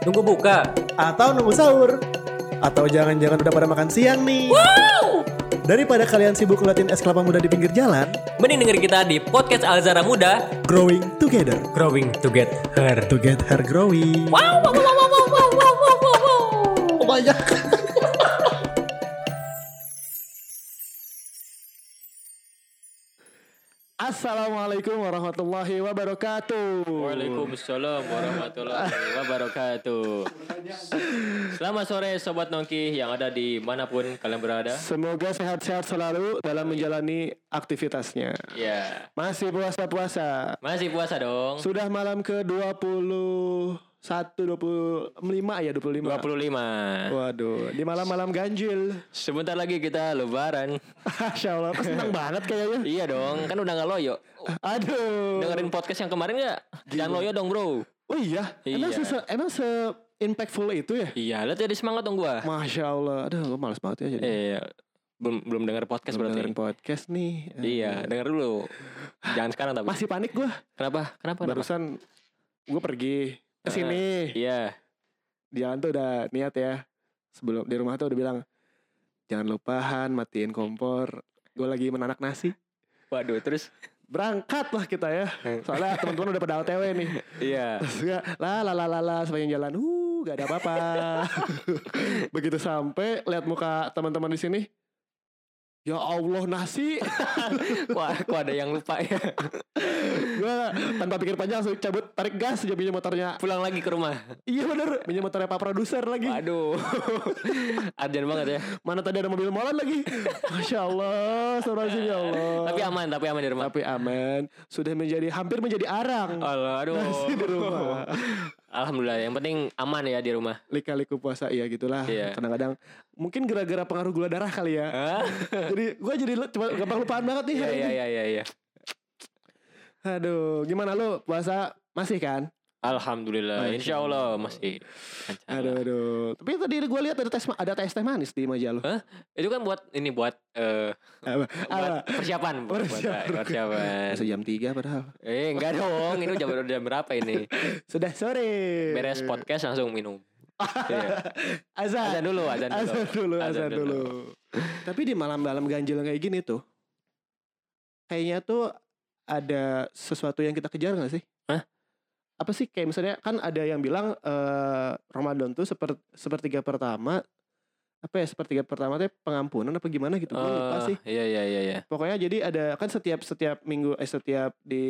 Nunggu buka. Atau nunggu sahur? Atau jangan-jangan udah pada makan siang nih? Daripada kalian sibuk ngeliatin es kelapa muda di pinggir jalan, Mending dengerin kita di podcast Alzara Muda, growing together Growing to Get Her. to get her growing. Wow, wow, wow, wow, wow, wow, wow, wow, wow, wow. Oh, banyak. Assalamualaikum warahmatullahi wabarakatuh. Waalaikumsalam warahmatullahi wabarakatuh. Selamat sore Sobat Nongki yang ada di mana pun kalian berada. Semoga sehat-sehat selalu dalam menjalani aktivitasnya. Ya, Masih puasa-puasa. masih puasa dong. Sudah malam ke 21 25 ya 25. 25. Waduh, di malam-malam ganjil. Sebentar lagi kita lebaran. Masya Allah, senang banget kayaknya. Iya dong, kan udah nggak loyo. Aduh. Dengerin podcast yang kemarin ya? Jangan loyo dong bro. Oh iya, emang Iya. se emang se impactful itu ya? Iya, lihat jadi semangat dong gua. Masya Allah, aduh gue males banget ya jadi. Iya, belum belum denger podcast Belum berarti. dengerin podcast nih. Iya, denger dulu. Jangan sekarang tapi. Masih panik gue. Kenapa? Kenapa? kenapa? Barusan gue pergi ke sini. Iya. Di jalan tuh udah niat ya. Sebelum di rumah tuh udah bilang jangan lupahan matiin kompor. Gue lagi menanak nasi. Waduh, terus Berangkat lah kita ya. Soalnya teman-teman udah pada OTW nih. iya. Terus gak, lah lah lah lah lah sepanjang jalan, uh gak ada apa-apa. Begitu sampai lihat muka teman-teman di sini, ya Allah nasi. Wah, kok ada yang lupa ya? gue tanpa pikir panjang langsung cabut tarik gas aja pinjam motornya. Pulang lagi ke rumah. Iya bener, pinjam motornya pak produser lagi. Waduh. Arjen banget ya. Mana tadi ada mobil molan lagi. Masya Allah, astagfirullahaladzim ya Allah. Tapi aman, tapi aman di rumah. Tapi aman, sudah menjadi hampir menjadi arang. Allah, aduh. Nasi di rumah. Alhamdulillah, yang penting aman ya di rumah. Lika-liku puasa iya gitulah. Iya. Kadang-kadang mungkin gara-gara pengaruh gula darah kali ya. Hah? jadi gue jadi cuma gampang lupaan banget nih Iya, iya, iya, iya, iya. Aduh, gimana lu puasa masih kan? Alhamdulillah, Masya insya Allah masih. lancar Aduh, aduh. Tapi tadi gue lihat ada tes ada tes teh manis di meja. Hah? Itu kan buat ini buat Apa? buat Apa? persiapan, buat, buat Persiapan. persiapan. Masih jam 3 padahal. Eh, enggak dong. Ini jam udah jam berapa ini? Sudah sore. Beres podcast langsung minum. Iya. Azan. Azan dulu, azan dulu. Azan dulu, azan, Azan dulu. dulu. Tapi di malam-malam ganjil kayak gini tuh, kayaknya tuh ada sesuatu yang kita kejar gak sih? Apa sih? Kayak misalnya kan ada yang bilang eh, Ramadan tuh seper, sepertiga pertama apa ya sepertiga pertama tuh pengampunan apa gimana gitu gue lupa Eh, sih. Iya, iya, iya, iya. pokoknya jadi ada kan setiap setiap minggu eh setiap di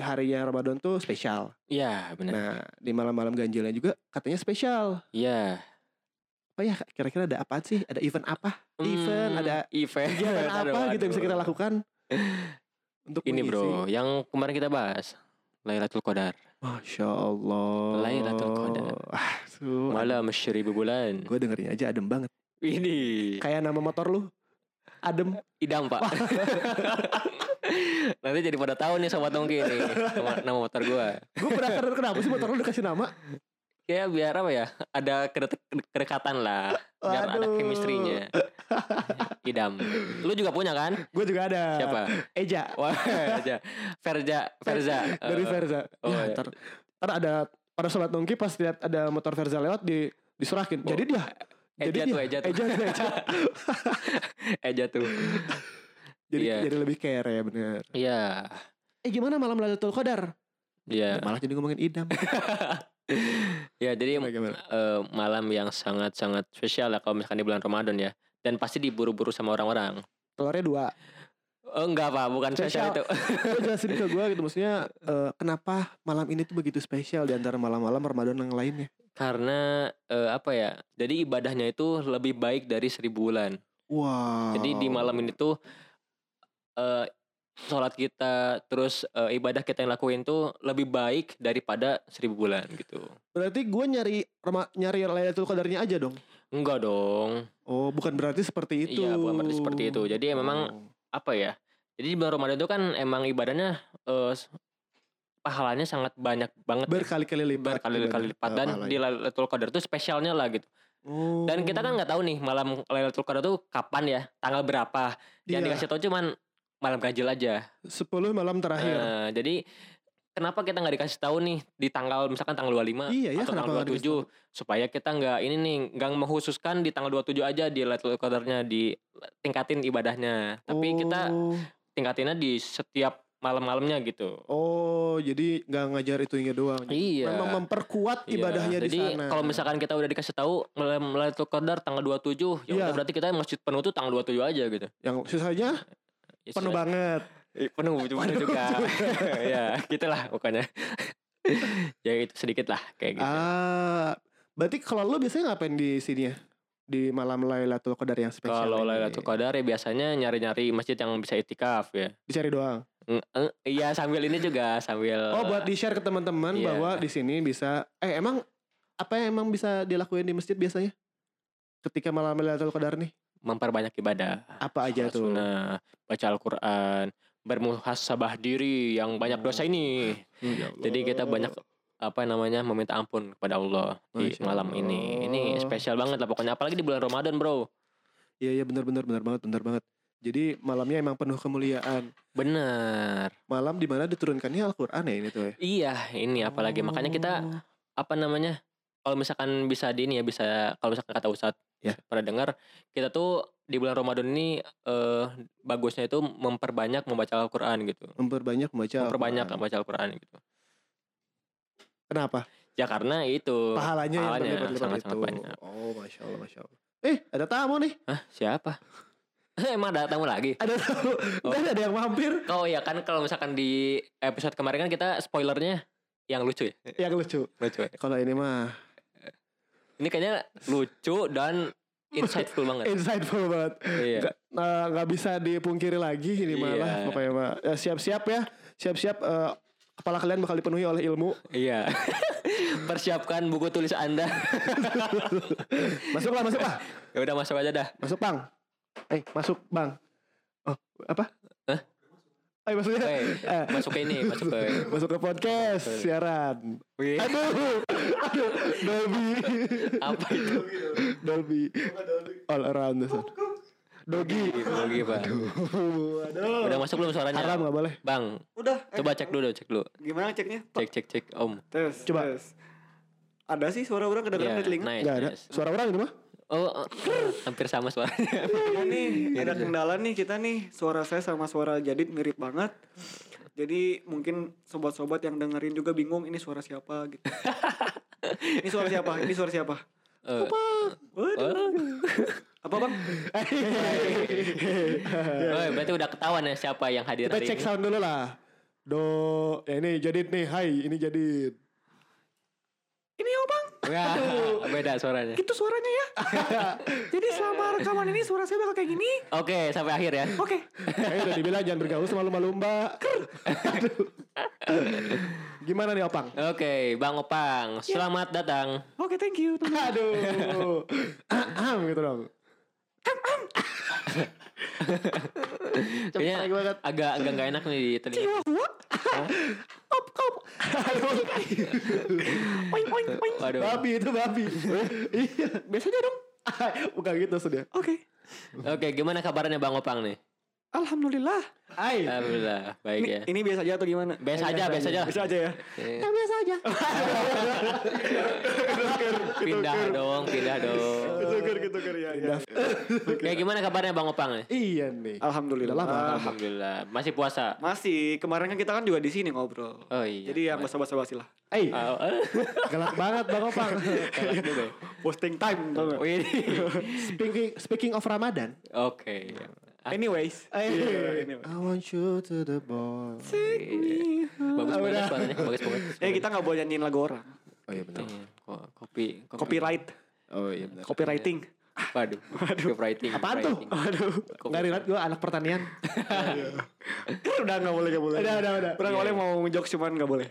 harinya Ramadan tuh spesial. Iya, benar. nah di malam-malam ganjilnya juga katanya spesial. Iya. apa ya kira-kira ada apa sih? Ada event apa? Event Hmm, ada event. kegiatan apa Aduh, gitu yang bisa kita lakukan? Untuk Ini mengisi. bro, yang kemarin kita bahas Lailatul Qadar, Masya Allah Lailatul Qadar. ah, su malam seribu bulan. gue dengerin aja adem banget Ini kayak nama motor lu adem idam pak. Nanti jadi pada tahu nih sobat nongki nih nama, nama motor gua. gue penasaran kenapa sih motor lu dikasih nama Ya biar apa ya? Ada kedek- kedekatan lah. Biar ada Waduh. chemistry-nya. Idam. Lu juga punya kan? gue juga ada Siapa? Eja Wah, aja. Verza, Verza. dari Eh, Verza oh, ya, iya. ntar, ntar ada pada sobat nongki pas lihat ada motor Verza lewat di diserahin jadi dia Eja jadi tuh, dia Eja tuh. Eja tuh, Eja. Eja tuh. jadi Iya. jadi lebih care ya bener Iya. eh gimana malam Lailatul Qadar Iya. malah jadi ngomongin idam Ya, jadi eh, malam yang sangat-sangat spesial lah kalau misalkan di bulan Ramadan ya. Dan pasti diburu-buru sama orang-orang. telurnya dua Oh, enggak Pak, bukan spesial Spesial. itu. Lo jelasin ke gue gitu maksudnya eh, kenapa malam ini tuh begitu spesial di antara malam-malam Ramadan yang lainnya Karena eh, apa ya? Jadi ibadahnya itu lebih baik dari seribu bulan. wow Jadi di malam ini tuh eh sholat kita terus eh, ibadah kita yang lakuin tuh lebih baik daripada seribu bulan gitu. berarti gue nyari nyari Lailatul Qadarnya aja dong Enggak dong. oh bukan berarti seperti itu Iya, bukan berarti seperti itu. Jadi ya memang Oh. apa ya? Jadi di bulan Ramadan itu kan emang ibadahnya s- pahalanya sangat banyak banget ya. berkali-kali lipat berkali-kali lipat dan di Lailatul Qadar itu spesialnya lah gitu. Oh. Dan kita kan nggak tahu nih malam Lailatul Qadar tuh kapan ya, tanggal berapa. Yang Iya. dikasih tahu cuman malam ganjil aja. 10 malam terakhir Eh, jadi kenapa kita nggak dikasih tahu nih di tanggal misalkan tanggal 25 Iya ya, atau tanggal nggak dikasih 27 supaya kita nggak ini nih nggak mengkhususkan di tanggal 27 aja di Lailatul Qadarnya di tingkatin ibadahnya. Tapi kita Oh. tingkatinnya di setiap malam-malamnya gitu. Oh, jadi nggak ngajar itunya doang. Iya. Memang memperkuat Iya, ibadahnya di Jadi sana. kalau misalkan kita udah dikasih tahu Malam- Lailatul Qadar tanggal 27, ya Iya. udah berarti kita masjid penuh tuh tanggal 27 aja gitu. yang sisanya Ya, penuh sisa- banget. Penuh penuh juga. ya, gitulah pokoknya. ya itu sedikit lah kayak gitu. Ah, berarti kalau lu biasanya ngapain di sini ya? Di malam Lailatul Qadar yang spesial. Kalau? Lailatul Qadar ya biasanya nyari-nyari masjid yang bisa itikaf ya. dicari doang. Eh, Iya sambil ini juga sambil Oh, buat di-share ke teman-teman iya. bahwa di sini bisa eh emang apa yang emang bisa dilakuin di masjid biasanya? Ketika malam Lailatul Qadar nih, memperbanyak ibadah. apa aja tuh? sunnah, baca Al-Qur'an, bermuhasabah diri yang banyak dosa ini. Ya Jadi kita Allah. banyak apa namanya meminta ampun kepada Allah di Masya malam ini. Ini Allah. spesial banget lah pokoknya apalagi di bulan Ramadan, Bro. Iya iya benar benar benar banget benar banget. Jadi malamnya emang penuh kemuliaan. Bener. Malam di mana diturunkannya Al-Qur'an ya ini tuh ya. Iya, ini apalagi makanya kita Oh. apa namanya? Kalau misalkan bisa di ini ya bisa kalau misalkan kata Ustadz Ya. pada dengar kita tuh di bulan Ramadan ini eh bagusnya itu memperbanyak membaca Al-Qur'an gitu. memperbanyak membaca memperbanyak Al-Qur'an. membaca Al-Qur'an gitu. Kenapa? Ya karena itu Pahalanya, yang pahalanya berlipat-lipat sangat-sangat itu. banyak. Oh, masya Allah, masya Allah. Eh, ada tamu nih. Hah, siapa? Emang ada tamu lagi? Ada tamu. Nggak ada yang mampir. Oh ya kan kalau misalkan di episode kemarin kan kita spoilernya yang lucu ya. Yang lucu. Lucu ya. Kalau ini mah Ini kayaknya lucu dan insightful banget. insightful banget. Iya. Eh, nggak bisa dipungkiri lagi ini malah Iya. pokoknya mah. Ya, siap-siap ya. Siap-siap eh, kepala kalian bakal dipenuhi oleh ilmu. Iya. Persiapkan buku tulis Anda. Masuklah, masuk lah. ya udah masuk aja dah. Masuk, Bang. Eh, masuk, Bang. Oh, apa? Hah? Eh, maksudnya Weh, eh, masuk ke ini, masuk ke masuk ke podcast siaran. Wih, Aduh, aduh, Dolby, apa itu? Dolby, all around the sun. Dogi. Lagi, Pak. Aduh. Udah masuk belum suaranya? Haram gak boleh. Bang, Udah. eh, coba cek dulu, cek dulu. Gimana ceknya? Cek, cek, cek, Om. Tes. Coba. tes. Ada sih suara orang kedengeran Iya, di telinga. nice, Gak ada. nice. Suara orang itu mah? Oh, eh, hampir sama suaranya. Iya nih, ada kendala nih kita nih. Suara saya sama suara Jadid mirip banget. Jadi mungkin sobat-sobat yang dengerin juga bingung ini suara siapa gitu. ini suara siapa? Ini suara siapa? Eh, Waduh. Apa bang? oh, berarti udah ketahuan ya siapa yang hadir Kita hari cek ini. sound dulu lah. Do, ya ini Jadid nih, hai, ini Jadid. Ini oh bang. Wah, beda suaranya. Itu suaranya ya. Jadi selama rekaman ini suara saya bakal kayak gini. Oke, sampai akhir ya. Oke. Kayaknya udah dibilang jangan bergaul sama lumba-lumba. Aduh. Gimana nih Opang? Oke, Bang Opang, selamat datang. Oke, thank you. Aduh. Ahem gitu dong. Kayaknya banget. agak agak nggak enak nih di telinga. Chihuahua. Op, op. Oink, oink. Waduh. Babi itu babi. Iya. Biasanya dong. Bukan gitu sudah. Oke. Oke, gimana kabarnya Bang Opang nih? Alhamdulillah. Hai. Alhamdulillah, baik Ini, ya. ini biasa aja atau gimana? Biasa aja, biasa aja. Biasa aja ya. Eh, Ya biasa aja. Pindah dong, pindah dong. Ketuker, ketuker ya. ya. Kayak gimana kabarnya Bang Opang? Iya nih. Alhamdulillah. Lama, lama. Alhamdulillah, masih puasa. Masih. Kemarin kan kita kan juga di sini ngobrol. Oh iya. Jadi yang gak basa-basi lah. Eh, Oh, eh. galak banget Bang Opang. Galak juga ya. Posting time? Oh, ini. speaking speaking of Ramadan. Oke. Anyways. Eh, Iya, anyway. I want you to the ball. Take me home. Bagus banget suaranya, bagus banget. Eh kita gak boleh nyanyiin lagu orang. Oh iya benar. Iya, ko- kopi, kopi, Copyright. Oh iya benar. Copywriting. Waduh, copywriting. Apaan tuh? copywriting. Aduh. Enggak relate gue anak pertanian. udah gak boleh, gak boleh. Udah, udah, udah. Udah gak boleh mau jokes cuman gak boleh.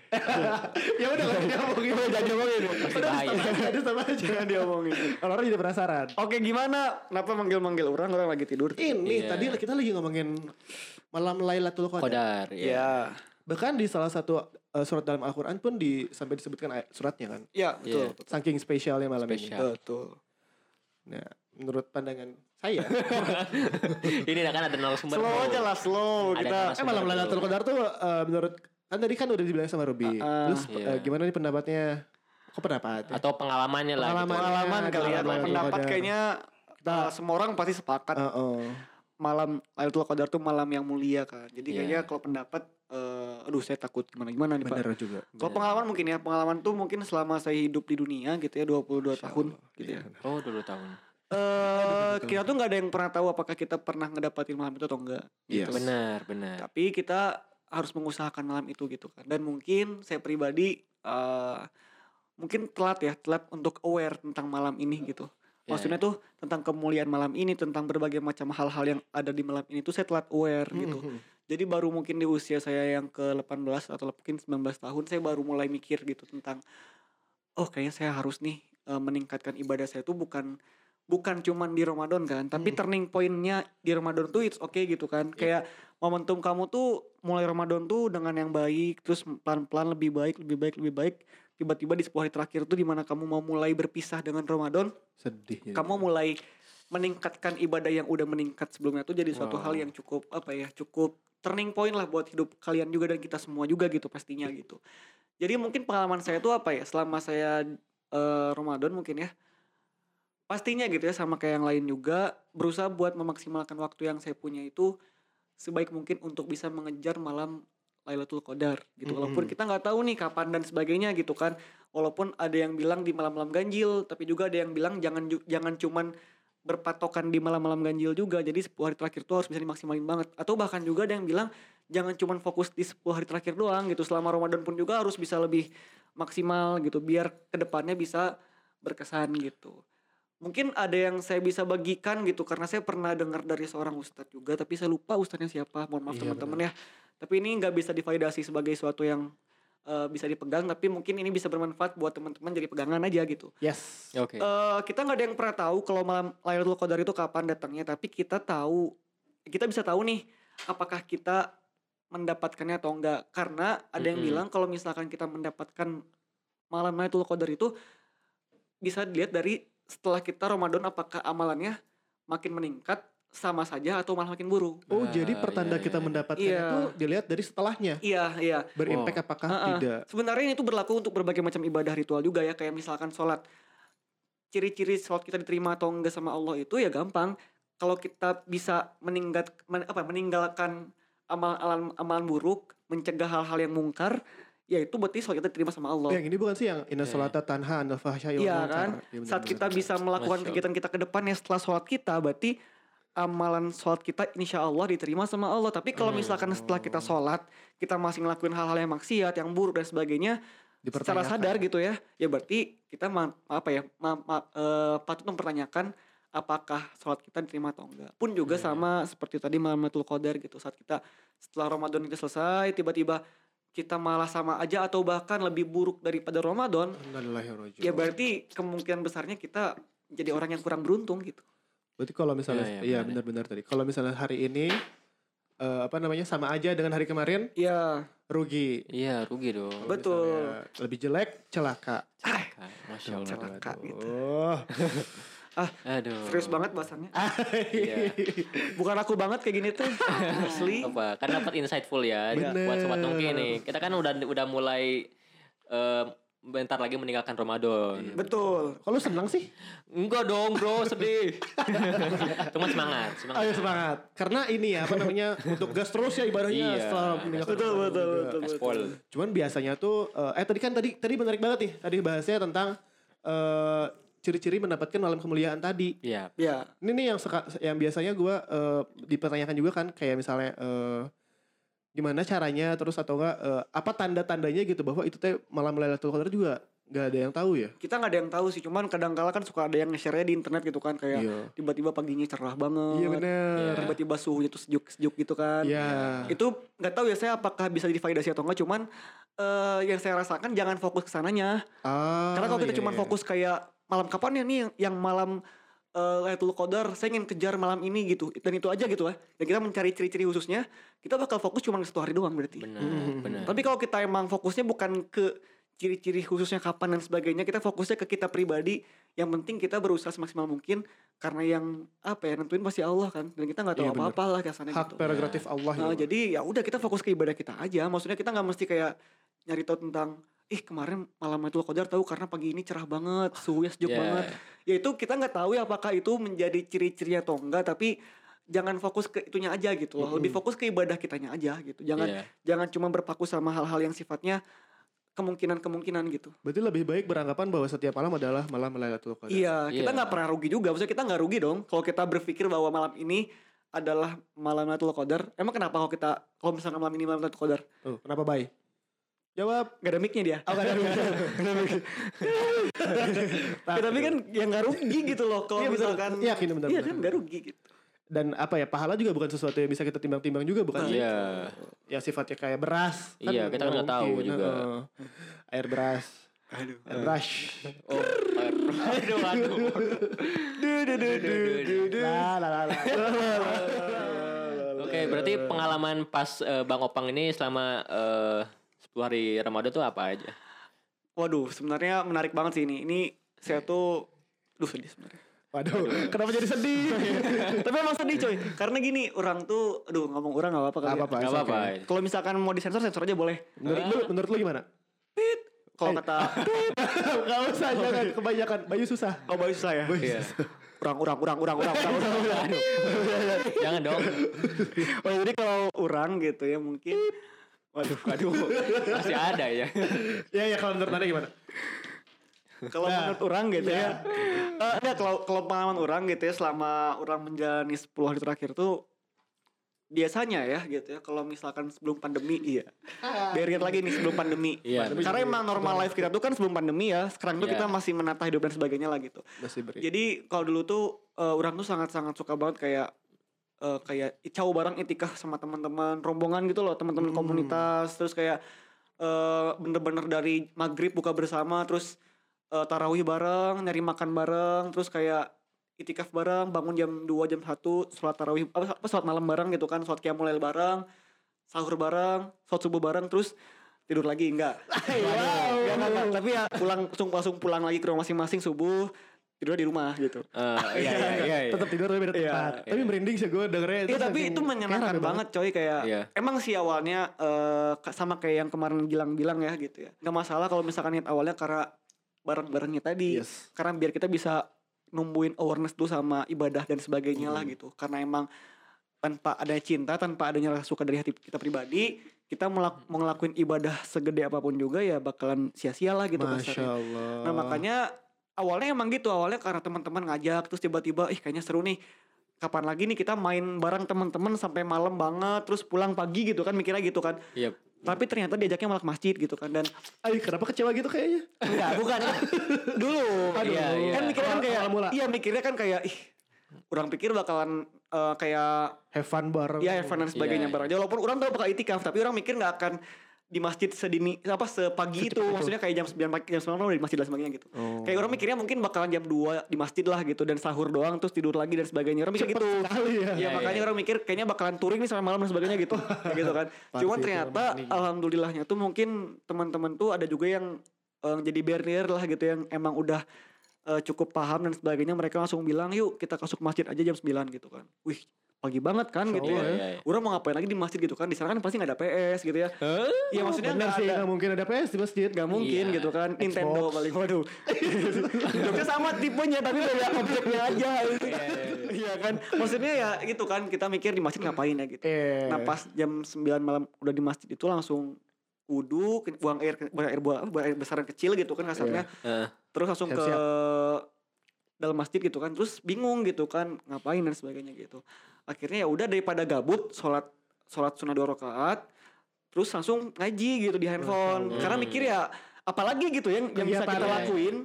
ya udah kalau diomongin jangan diomongin. Pasti bahaya. Ada sama aja. Jangan diomongin. Kalau orang jadi penasaran. Oke gimana? Kenapa manggil-manggil orang? Orang lagi tidur. Ini Iya. tadi kita lagi ngomongin malam Lailatul Qadar. Kodar, ya. Ya. Bahkan di salah satu uh, surat dalam Al-Qur'an pun di sampai disebutkan ayat suratnya kan. Ya, betul. Iya. Saking spesialnya malam ini. Betul. Nah, menurut pandangan saya, Ini kan ada narasumber. Slow aja lah, slow. Ada Kita eh malam Lailatul Qadar tuh uh, menurut Kan tadi kan udah dibilang sama Ruby. Ah, ah. Terus Iya. eh, gimana nih pendapatnya? Kok pendapat? Atau pengalamannya lah. Pengalaman. Gitu. pengalaman kali ya pendapat kayaknya Kita- uh, semua orang pasti sepakat Heeh. malam Lailatul Qadar tuh malam yang mulia kan jadi Iya. kayaknya kalau pendapat eh, aduh saya takut gimana gimana nih Pak Bener juga. kalau pengalaman mungkin ya pengalaman tuh mungkin selama saya hidup di dunia gitu ya 22 tahun gitu ya Oh dulu tahun. eh kita tuh nggak ada yang pernah tahu apakah kita pernah ngedapatin malam itu atau enggak Yes. Benar benar. tapi kita harus mengusahakan malam itu gitu kan dan mungkin saya pribadi eh mungkin telat ya telat untuk aware tentang malam ini gitu Ya, maksudnya tuh tentang kemuliaan malam ini tentang berbagai macam hal-hal yang ada di malam ini tuh saya telat aware gitu. jadi baru mungkin di usia saya yang ke 18 atau mungkin 19 tahun saya baru mulai mikir gitu tentang oh kayaknya saya harus nih eh, meningkatkan ibadah saya tuh bukan bukan cuman di Ramadan kan tapi Hmm. turning pointnya di Ramadan tuh it's okay gitu kan kayak momentum kamu tuh mulai Ramadan tuh dengan yang baik terus pelan-pelan lebih baik lebih baik lebih baik tiba-tiba di 10 hari terakhir tuh di mana kamu mau mulai berpisah dengan Ramadan Sedih. jadi. kamu mulai meningkatkan ibadah yang udah meningkat sebelumnya tuh jadi suatu Wow. hal yang cukup apa ya cukup turning point lah buat hidup kalian juga dan kita semua juga gitu pastinya gitu. Jadi mungkin pengalaman saya tuh apa ya? Selama saya eh, Ramadan mungkin ya. Pastinya gitu ya sama kayak yang lain juga berusaha buat memaksimalkan waktu yang saya punya itu sebaik mungkin untuk bisa mengejar malam Lailatul Qadar gitu. Walaupun Mm-mm. kita nggak tahu nih kapan dan sebagainya gitu kan. Walaupun ada yang bilang di malam-malam ganjil tapi juga ada yang bilang jangan jangan cuman berpatokan di malam-malam ganjil juga jadi 10 hari terakhir tuh harus bisa dimaksimalin banget. Atau bahkan juga ada yang bilang jangan cuman fokus di 10 hari terakhir doang gitu selama Ramadan pun juga harus bisa lebih maksimal gitu biar ke depannya bisa berkesan gitu. Mungkin ada yang saya bisa bagikan gitu karena saya pernah dengar dari seorang ustadz juga tapi saya lupa ustadznya siapa mohon maaf Iya, teman-teman ya. Tapi ini nggak bisa divalidasi sebagai suatu yang eh, bisa dipegang tapi mungkin ini bisa bermanfaat buat teman-teman jadi pegangan aja gitu Yes. Oke. Eh, kita nggak ada yang pernah tahu kalau malam Lailatul Qadar itu kapan datangnya, tapi kita tahu, kita bisa tahu nih apakah kita mendapatkannya atau enggak. Karena ada yang Mm-mm. bilang kalau misalkan kita mendapatkan malam Lailatul Qadar itu bisa dilihat dari setelah kita Ramadan apakah amalannya makin meningkat sama saja atau malah makin buruk. Oh, Ah, jadi pertanda iya, kita iya. mendapatkan Iya. itu dilihat dari setelahnya. Iya, iya. Berimpact apakah Ah, ah. tidak? Sebenarnya ini tuh berlaku untuk berbagai macam ibadah ritual juga ya, kayak misalkan sholat. Ciri-ciri sholat kita diterima atau enggak sama Allah itu ya gampang. Kalau kita bisa meninggat, men- apa, meninggalkan amalan amalan buruk, mencegah hal-hal yang mungkar, ya itu berarti sholat kita diterima sama Allah. Yang ini bukan sih yang inna Iya, salata tanha anil Iya munkar. kan? Iya, benar, Saat benar, kita bisa melakukan kegiatan kita ke depannya setelah sholat kita, berarti amalan sholat kita insya Allah diterima sama Allah. Tapi kalau Hmm. misalkan setelah kita sholat, kita masih ngelakuin hal-hal yang maksiat, yang buruk dan sebagainya, secara sadar gitu ya, ya berarti kita ma- apa ya, ma- ma- eh, patut mempertanyakan apakah sholat kita diterima atau enggak. Pun juga Iya. sama seperti tadi Lailatul Qadar gitu. Saat kita setelah Ramadan itu selesai, tiba-tiba kita malah sama aja atau bahkan lebih buruk daripada Ramadan, ya berarti kemungkinan besarnya kita jadi orang yang kurang beruntung gitu. Berarti kalau misalnya Iya, iya, iya benar. benar-benar tadi. Kalau misalnya hari ini eh, apa namanya sama aja dengan hari kemarin Iya, rugi. Iya rugi dong. Kalau Betul. misalnya Lebih jelek celaka. Celaka, Masya Allah. celaka gitu. Oh. Aduh. Serius banget bahasannya. Iya. Bukan aku banget kayak gini tuh. Asli. Apa? Kan dapat insightful ya Bener. buat sobat nongki nih. Kita kan udah udah mulai eh, bentar lagi meninggalkan Ramadan. Betul. Kalau senang sih? Enggak dong, Bro, sedih. Cuma semangat, semangat. Ayo semangat. Karena ini ya apa namanya untuk gas terus ya ibadahnya Iya. setelah meninggalkan Betul, Ramadan betul, betul, betul. Gaspol. Cuman biasanya tuh eh, eh tadi kan tadi tadi menarik banget nih. Tadi bahasnya tentang eh ciri-ciri mendapatkan malam kemuliaan tadi. Iya. Ya, Ini nih yang seka- yang biasanya gua eh, dipertanyakan juga kan kayak misalnya eh gimana caranya terus atau enggak eh, apa tanda-tandanya gitu bahwa itu teh malam Lailatul Qadar juga nggak ada yang tahu ya. kita nggak ada yang tahu sih. Cuman kadang kala kan suka ada yang nge-share di internet gitu kan kayak Iya. tiba-tiba paginya cerah banget. Iya benar. Iya. Tiba-tiba suhunya tuh sejuk-sejuk gitu kan. Iya. Itu nggak tahu ya saya apakah bisa divalidasi atau enggak. Cuman eh, yang saya rasakan jangan fokus ke sananya. Ah, Karena kalau kita iya, cuma iya. fokus kayak malam kapan ya nih yang, yang malam eh, Lailatul Qadar, saya ingin kejar malam ini gitu. Dan itu aja gitu ya. Dan kita mencari ciri-ciri khususnya, kita bakal fokus cuma satu hari doang berarti. Benar, Hmm. benar. Tapi kalau kita emang fokusnya bukan ke ciri-ciri khususnya kapan dan sebagainya, kita fokusnya ke kita pribadi. Yang penting kita berusaha semaksimal mungkin karena yang apa ya nentuin pasti Allah kan dan kita nggak tahu Iya, apa-apa lah kasarnya Hak gitu. prerogatif Allah. Nah, gitu. jadi ya udah kita fokus ke ibadah kita aja. Maksudnya kita nggak mesti kayak nyari tahu tentang ih kemarin malam itu Qadar tahu karena pagi ini cerah banget, suhunya sejuk Ya. banget. Ya itu kita nggak tahu ya apakah itu menjadi ciri-ciri atau enggak, tapi jangan fokus ke itunya aja gitu loh. Lebih fokus ke ibadah kitanya aja gitu. Jangan Iya. jangan cuma berpaku sama hal-hal yang sifatnya kemungkinan-kemungkinan gitu. Berarti lebih baik beranggapan bahwa setiap malam adalah malam Lailatul Qadar. Iya, kita Iya. nggak pernah rugi juga. Maksudnya kita nggak rugi dong kalau kita berpikir bahwa malam ini adalah malam Lailatul Qadar. Emang kenapa kalau kita kalau misalkan malam ini malam Lailatul Qadar? Tuh, kenapa baik? Jawab. Gak ada mic-nya dia. Oh, gak ada mic. Tapi kan ya nggak rugi gitu loh kalau Iya, misalkan Iya, benar, benar, Iya kan nggak rugi gitu. Dan apa ya, pahala juga bukan sesuatu yang bisa kita timbang-timbang juga, bukan? sih? Iya. Ya sifatnya kayak beras. Iya, kita kan nggak tahu mungkin, juga. heeh. Air beras. Aduh. Air brush. Oh, air. aduh, aduh. La la la la. Oke, berarti pengalaman pas eh, Bang Opang ini selama eh, 10 hari Ramadan tuh apa aja? Waduh, sebenarnya menarik banget sih ini. Ini saya tuh duh sedih sebenarnya. Waduh, kenapa jadi sedih? Tapi emang sedih coy. Karena gini, orang tuh aduh ngomong orang gak apa-apa kali. Gak ya. apa-apa. Apa-apa. okay. Kalau misalkan mau disensor sensor aja boleh. Menurut lu, menurut lu gimana? Kalau kata Gak usah, jangan kebanyakan. Bayu susah. Oh bagus saya. Iya. Urang urang urang urang urang urang urang. urang. Jangan dong. Oh, jadi kalau orang gitu ya mungkin Waduh, Aduh, masih ada ya. Ya ya kalau menurut anda gimana? Kalau menurut orang gitu ya. Eh, enggak kalau kalau pengalaman orang gitu ya selama orang menjalani 10 hari terakhir tuh biasanya ya gitu ya kalau misalkan sebelum pandemi iya. Biar ingat lagi nih sebelum pandemi. Iya, Karena emang normal life kita tuh kan sebelum pandemi ya. Sekarang tuh Iya. kita masih menata hidup dan sebagainya lah gitu. Masih beri. Jadi kalau dulu tuh eh, orang tuh sangat-sangat suka banget kayak eh, kayak caw bareng itikah sama teman-teman rombongan gitu loh teman-teman Hmm. komunitas terus kayak bener-bener dari maghrib buka bersama terus eh, tarawih bareng nyari makan bareng terus kayak itikaf bareng bangun jam 2 jam 1 sholat tarawih apa, apa sholat malam bareng gitu kan sholat qiyamul lail bareng sahur bareng sholat subuh bareng terus tidur lagi enggak enggak, enggak. tapi ya pulang langsung langsung pulang lagi ke rumah masing-masing subuh tidur di rumah gitu Eh, iya, iya, iya, iya. Tetap tidur tapi beda Iya. tempat. Tapi merinding sih gue dengernya. Iya itu tapi itu menyenangkan banget coy kayak Iya. emang sih awalnya eh, ka- sama kayak yang kemarin Gilang bilang ya gitu ya nggak masalah kalau misalkan niat awalnya karena bareng-barengnya tadi Yes. karena biar kita bisa numbuhin awareness dulu sama ibadah dan sebagainya lah gitu karena emang tanpa adanya cinta tanpa adanya rasa suka dari hati kita pribadi kita melak- mau ngelakuin ibadah segede apa pun juga ya bakalan sia-sia lah gitu Masya kasarnya. Allah. Nah makanya awalnya emang gitu awalnya karena teman-teman ngajak terus tiba-tiba ih kayaknya seru nih kapan lagi nih kita main bareng teman-teman sampai malam banget terus pulang pagi gitu kan mikirnya gitu kan Iya. Tapi ternyata diajaknya malah ke masjid gitu kan dan Ay, kenapa kecewa gitu kayaknya? enggak bukan dulu Aduh. Iya, iya. kan mikirnya kan kayak mula. iya mikirnya kan kayak ih orang pikir bakalan eh, kayak Have fun bareng. ya have fun dan sebagainya Iya, bareng aja walaupun orang tahu bakal itikaf tapi orang mikir nggak akan di masjid sedini apa sepagi itu. maksudnya kayak jam 9 pagi jam 9 malam di masjid dan sebagainya gitu. Oh. kayak orang mikirnya mungkin bakalan jam 2 di masjid lah gitu dan sahur doang terus tidur lagi dan sebagainya. Orang mikir gitu. sekali ya. ya Iya, makanya iya. orang mikir kayaknya bakalan touring nih sampai malam dan sebagainya gitu. Kayak gitu kan. Cuman ternyata itu, alhamdulillahnya tuh mungkin teman-teman tuh ada juga yang eh, jadi barrier lah gitu yang emang udah eh, cukup paham dan sebagainya. Mereka langsung bilang yuk kita masuk masjid aja jam 9 gitu kan. Wih pagi banget kan Masya gitu Allah ya. ya. Iya, iya. Orang mau ngapain lagi di masjid gitu kan? Di sana kan pasti nggak ada PS gitu ya. Iya maksudnya Bener nggak sih, ada nggak mungkin ada PS di masjid. Gak mungkin Iya. gitu kan Nintendo paling Waduh Joknya sama tipenya Tapi beda objeknya aja Iya kan Maksudnya ya gitu kan Kita mikir di masjid ngapain ya gitu Eh. Nah pas jam 9 malam Udah di masjid itu langsung Wudhu ke- Buang air Buang air, buang, buang air besaran kecil gitu kan kasarnya Eh, Terus langsung ke Siap-siap. dalam masjid gitu kan terus bingung gitu kan ngapain dan sebagainya gitu akhirnya ya udah daripada gabut sholat sholat sunnah dua rakaat terus langsung ngaji gitu di handphone Allah. karena mikir ya apalagi gitu yang yang bisa Kegiatan kita ya. lakuin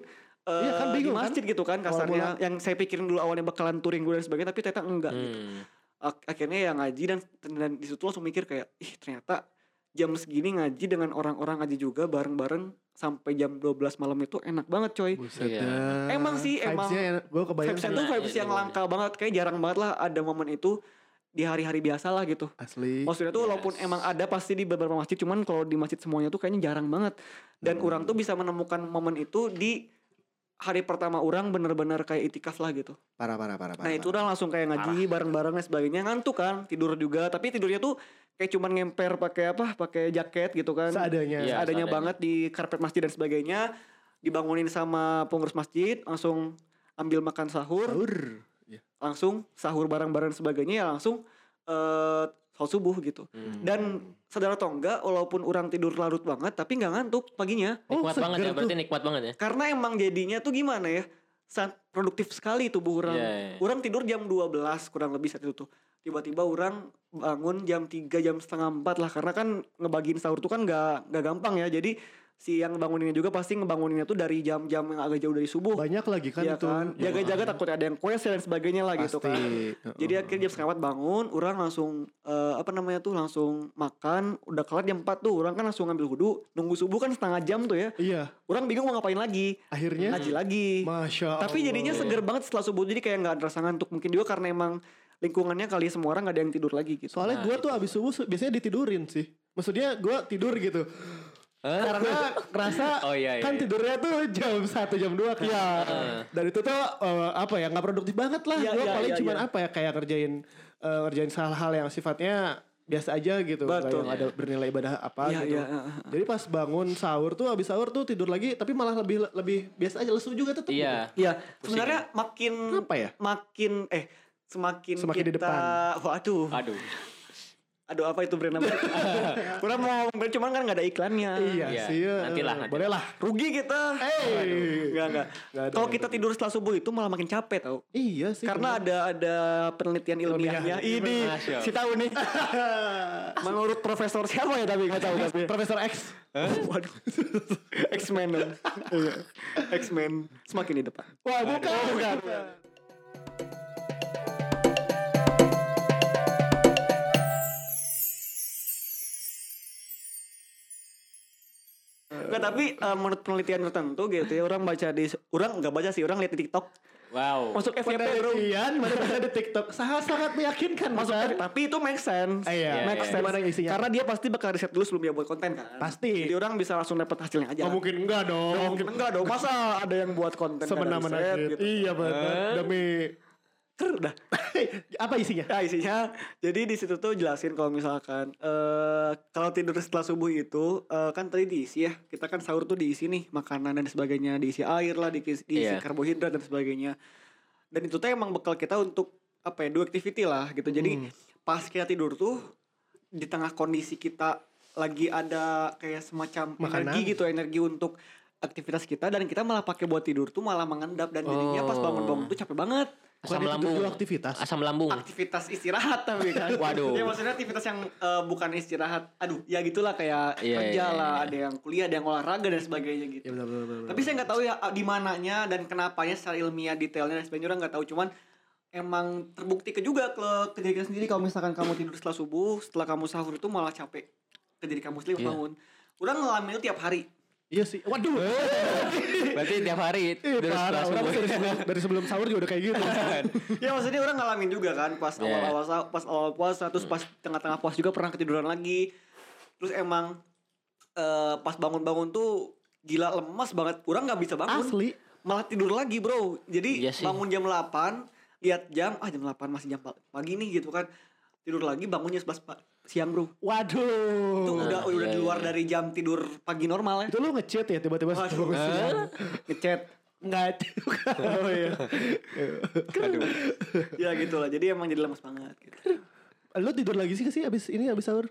eh, Iya kan, di bingung kan? masjid gitu kan kasarnya mula. yang saya pikirin dulu awalnya bakalan touring dulu dan sebagainya tapi ternyata enggak gitu. hmm. Ak- akhirnya ya ngaji dan dan di situ langsung mikir kayak ih ternyata jam segini ngaji dengan orang-orang ngaji juga bareng-bareng sampai jam 12 malam itu enak banget coy Buset Iya. dah. Emang sih, emang Gue kebayang vibes itu vibes ya yang jadinya. langka banget kayak jarang banget lah ada momen itu di hari-hari biasa lah gitu asli. maksudnya tuh walaupun Yes. emang ada pasti di beberapa masjid cuman kalau di masjid semuanya tuh kayaknya jarang banget dan Hmm. orang tuh bisa menemukan momen itu di hari pertama orang bener-bener kayak itikaf lah gitu. Parah parah parah. Nah parah, itu orang langsung kayak ngaji bareng-bareng dan sebagainya ngantuk kan tidur juga tapi tidurnya tuh kayak cuman ngemper pakai apa pakai jaket gitu kan Seadanya. Iya. seadanya seadanya. banget di karpet masjid dan sebagainya dibangunin sama pengurus masjid langsung ambil makan sahur Sahur. Iya. langsung sahur bareng-bareng dan sebagainya ya langsung eh sholat subuh gitu Hmm. dan saudara atau enggak walaupun orang tidur larut banget tapi nggak ngantuk paginya Oh, Nikmat banget seger ya, berarti tuh. nikmat banget ya. karena emang jadinya tuh gimana ya sangat produktif sekali tubuh orang Iya, iya. orang tidur jam 12 kurang lebih saat itu tuh tiba-tiba orang bangun jam 3 jam setengah 4 lah karena kan ngebagiin sahur tuh kan nggak nggak gampang ya jadi si yang banguninnya juga pasti ngebanguninnya tuh dari jam-jam yang agak jauh dari subuh Banyak lagi kan Iya itu. kan jaga-jaga takut ada yang quest dan sebagainya lah gitu kan Pasti. jadi akhirnya jam setengah empat bangun, orang langsung eh, apa namanya tuh langsung makan, udah kelar jam 4 tuh, orang kan langsung ngambil wudhu, nunggu subuh kan setengah jam tuh ya, Iya. orang bingung mau ngapain lagi, Akhirnya. ngaji lagi, Masya tapi jadinya Allah. seger banget setelah subuh jadi kayak nggak terasa ngantuk mungkin juga karena emang lingkungannya kali semua orang nggak ada yang tidur lagi gitu. Soalnya Nah, gue tuh abis subuh su- biasanya ditidurin sih. Maksudnya gue tidur gitu. Karena ngerasa Oh, iya, iya, kan iya. tidurnya tuh jam 1 jam 2 kan. Dan itu tuh eh, apa ya nggak produktif banget lah. Iya, gue iya, paling iya, cuman iya. apa ya kayak ngerjain eh, ngerjain hal-hal yang sifatnya biasa aja gitu. Betul. yang ada bernilai ibadah apa Iya, gitu. iya. Jadi pas bangun sahur tuh abis sahur tuh tidur lagi tapi malah lebih lebih biasa aja lesu juga tetap. Iya. Iya, sebenarnya makin Apa ya? makin eh semakin, Semakin di kita depan. waduh Aduh. Aduh apa itu brand apa Orang mau ngomong brand cuman kan nggak ada iklannya Iya, Iya, sih. ya. nantilah, nantilah. Boleh lah. rugi kita Eh. Enggak enggak. Kalau kita tidur setelah subuh itu malah makin capek tau. Iya sih. Karena bener. ada ada penelitian ilmiahnya. Ilmiah. Ini si tahu nih. Menurut profesor siapa ya tapi nggak tahu tapi. Profesor X. Waduh. X-Men. Iya. X-Men semakin di depan. Wah, bukan. bukan. Nggak, tapi eh, menurut penelitian tertentu gitu ya orang baca di orang nggak baca sih orang lihat di TikTok Wow. masuk FYP bro Penelitian mana di TikTok sangat sangat meyakinkan masuk bukan? tapi itu make sense Eh, iya. make Iya, sense Gimana isinya? karena dia pasti bakal riset dulu sebelum dia buat konten kan Pasti. jadi orang bisa langsung dapat hasilnya aja Oh, mungkin enggak dong. Nggak mungkin enggak dong masa ada yang buat konten Semena-mena riset gitu. Iya benar. Demi Ter, udah apa isinya? ya isinya jadi di situ tuh jelasin kalau misalkan eh kalau tidur setelah subuh itu eh, kan tadi diisi ya kita kan sahur tuh diisi nih makanan dan sebagainya diisi air lah diisi, diisi Iya. karbohidrat dan sebagainya dan itu tuh emang bekal kita untuk apa ya do activity lah gitu jadi pas kita tidur tuh di tengah kondisi kita lagi ada kayak semacam Makanan. energi gitu energi untuk aktivitas kita dan kita malah pakai buat tidur tuh malah mengendap dan jadinya pas Oh. bangun-bangun tuh capek banget Asam Bukannya lambung. aktivitas. Asam lambung. aktivitas istirahat tapi kan. Waduh. Ya maksudnya aktivitas yang eh, bukan istirahat. Aduh, ya gitulah kayak Iya, kerja iya, lah, iya. ada yang kuliah, ada yang olahraga dan sebagainya gitu. Ya benar benar benar. Tapi saya nggak tahu ya ah, di mananya dan kenapanya secara ilmiah detailnya dan sebagainya orang nggak tahu cuman emang terbukti ke juga ke, ke diri sendiri kalau misalkan kamu tidur setelah subuh, setelah kamu sahur itu malah capek ke diri kamu sendiri Iya. bangun. Udah ngalamin itu tiap hari. Iya sih. Waduh. Berarti tiap hari parah. Orang dari sebelum, dari sebelum sahur juga udah kayak gitu. ya maksudnya orang ngalamin juga kan pas Iya. awal-awal pas awal puasa terus pas tengah-tengah puasa juga pernah ketiduran lagi terus emang eh, pas bangun-bangun tuh gila lemas banget orang nggak bisa bangun Asli. malah tidur lagi bro jadi Iya sih. bangun jam 8 lihat jam ah jam 8 masih jam pa- pagi nih gitu kan tidur lagi bangunnya 11 pa- siang bro Waduh. itu udah udah iya, di luar iya. dari jam tidur pagi normal ya Itu lu ngechat ya tiba-tiba Waduh. bangun siang. ngechat Enggak. oh iya. Aduh. ya gitu lah jadi emang jadi lemas banget gitu. Lu tidur lagi sih sih abis ini abis sahur?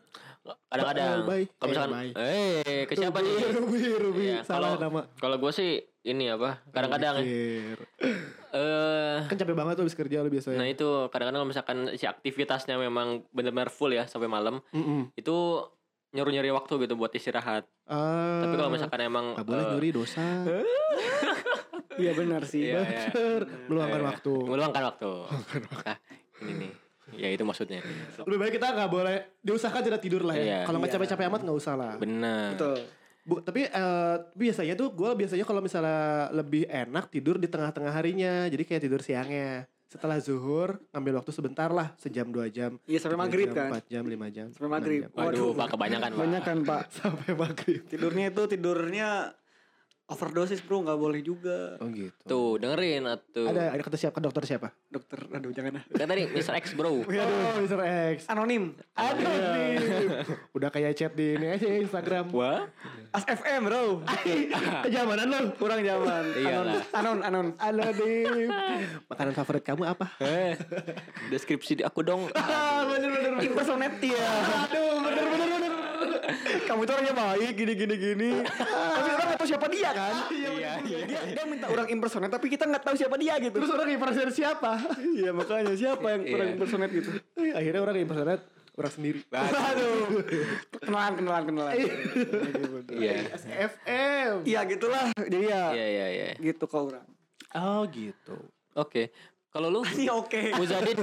Kadang-kadang. Bye. Kalau misalkan, Eh, eh, ke siapa nih? Ruby, Ruby. Iya, Salah kalau nama. kalau gue sih ini apa? Kadang-kadang ya. Eh Kan capek banget tuh abis kerja lu biasanya. Nah itu kadang-kadang kalau misalkan si aktivitasnya memang benar-benar full ya sampai malam itu nyuruh-nyuri waktu gitu buat istirahat. Ah, Tapi kalau misalkan emang Gak boleh eh, nyuri dosa. iya benar sih Iya, iya. Bener. Meluangkan waktu. meluangkan waktu. Nah, ini nih. Ya itu maksudnya. Lebih baik kita gak boleh diusahakan tidak tidur lah ya. Iya. Kalau nggak Iya. capek-capek amat nggak usah lah. Benar. betul Bu, tapi eh, biasanya tuh gue biasanya kalau misalnya lebih enak tidur di tengah-tengah harinya. Jadi kayak tidur siangnya. Setelah zuhur ngambil waktu sebentar lah sejam dua jam. Iya, sampai maghrib jam, kan? Empat jam lima jam. Sampai maghrib. jam. Waduh, Pak kebanyakan, Pak. banyak kan pak Sampai maghrib. tidurnya itu tidurnya overdosis bro nggak boleh juga Oh gitu. Tuh, dengerin atuh. Ada ada kata siapa dokter siapa? dokter aduh jangan ah Kan tadi Mr. X bro. Oh, Mr. X. anonim Aduh nih. Udah kayak chat di ini aja Instagram. Wah. as FM bro Kejamanan lo. kurang zaman Iyalah. anon anon Anonim. Makanan favorit kamu apa? Eh, deskripsi di aku dong. Ah, bener bener impersonate ya Aduh, bener bener bener. kamu itu orangnya baik gini gini gini tapi tahu siapa dia kan Iya, iya. dia, dia minta orang impersonate tapi kita nggak tahu siapa dia gitu Terus orang impersonate siapa? iya makanya siapa yang Iya. orang impersonate gitu Eh, Akhirnya orang impersonate orang sendiri. aduh kenalan kenalan kenalan Iya. FM. iya gitulah jadi ya Iya, iya, iya. gitu kau orang Oh gitu. Oke. Kalau lu ini oke Muzadid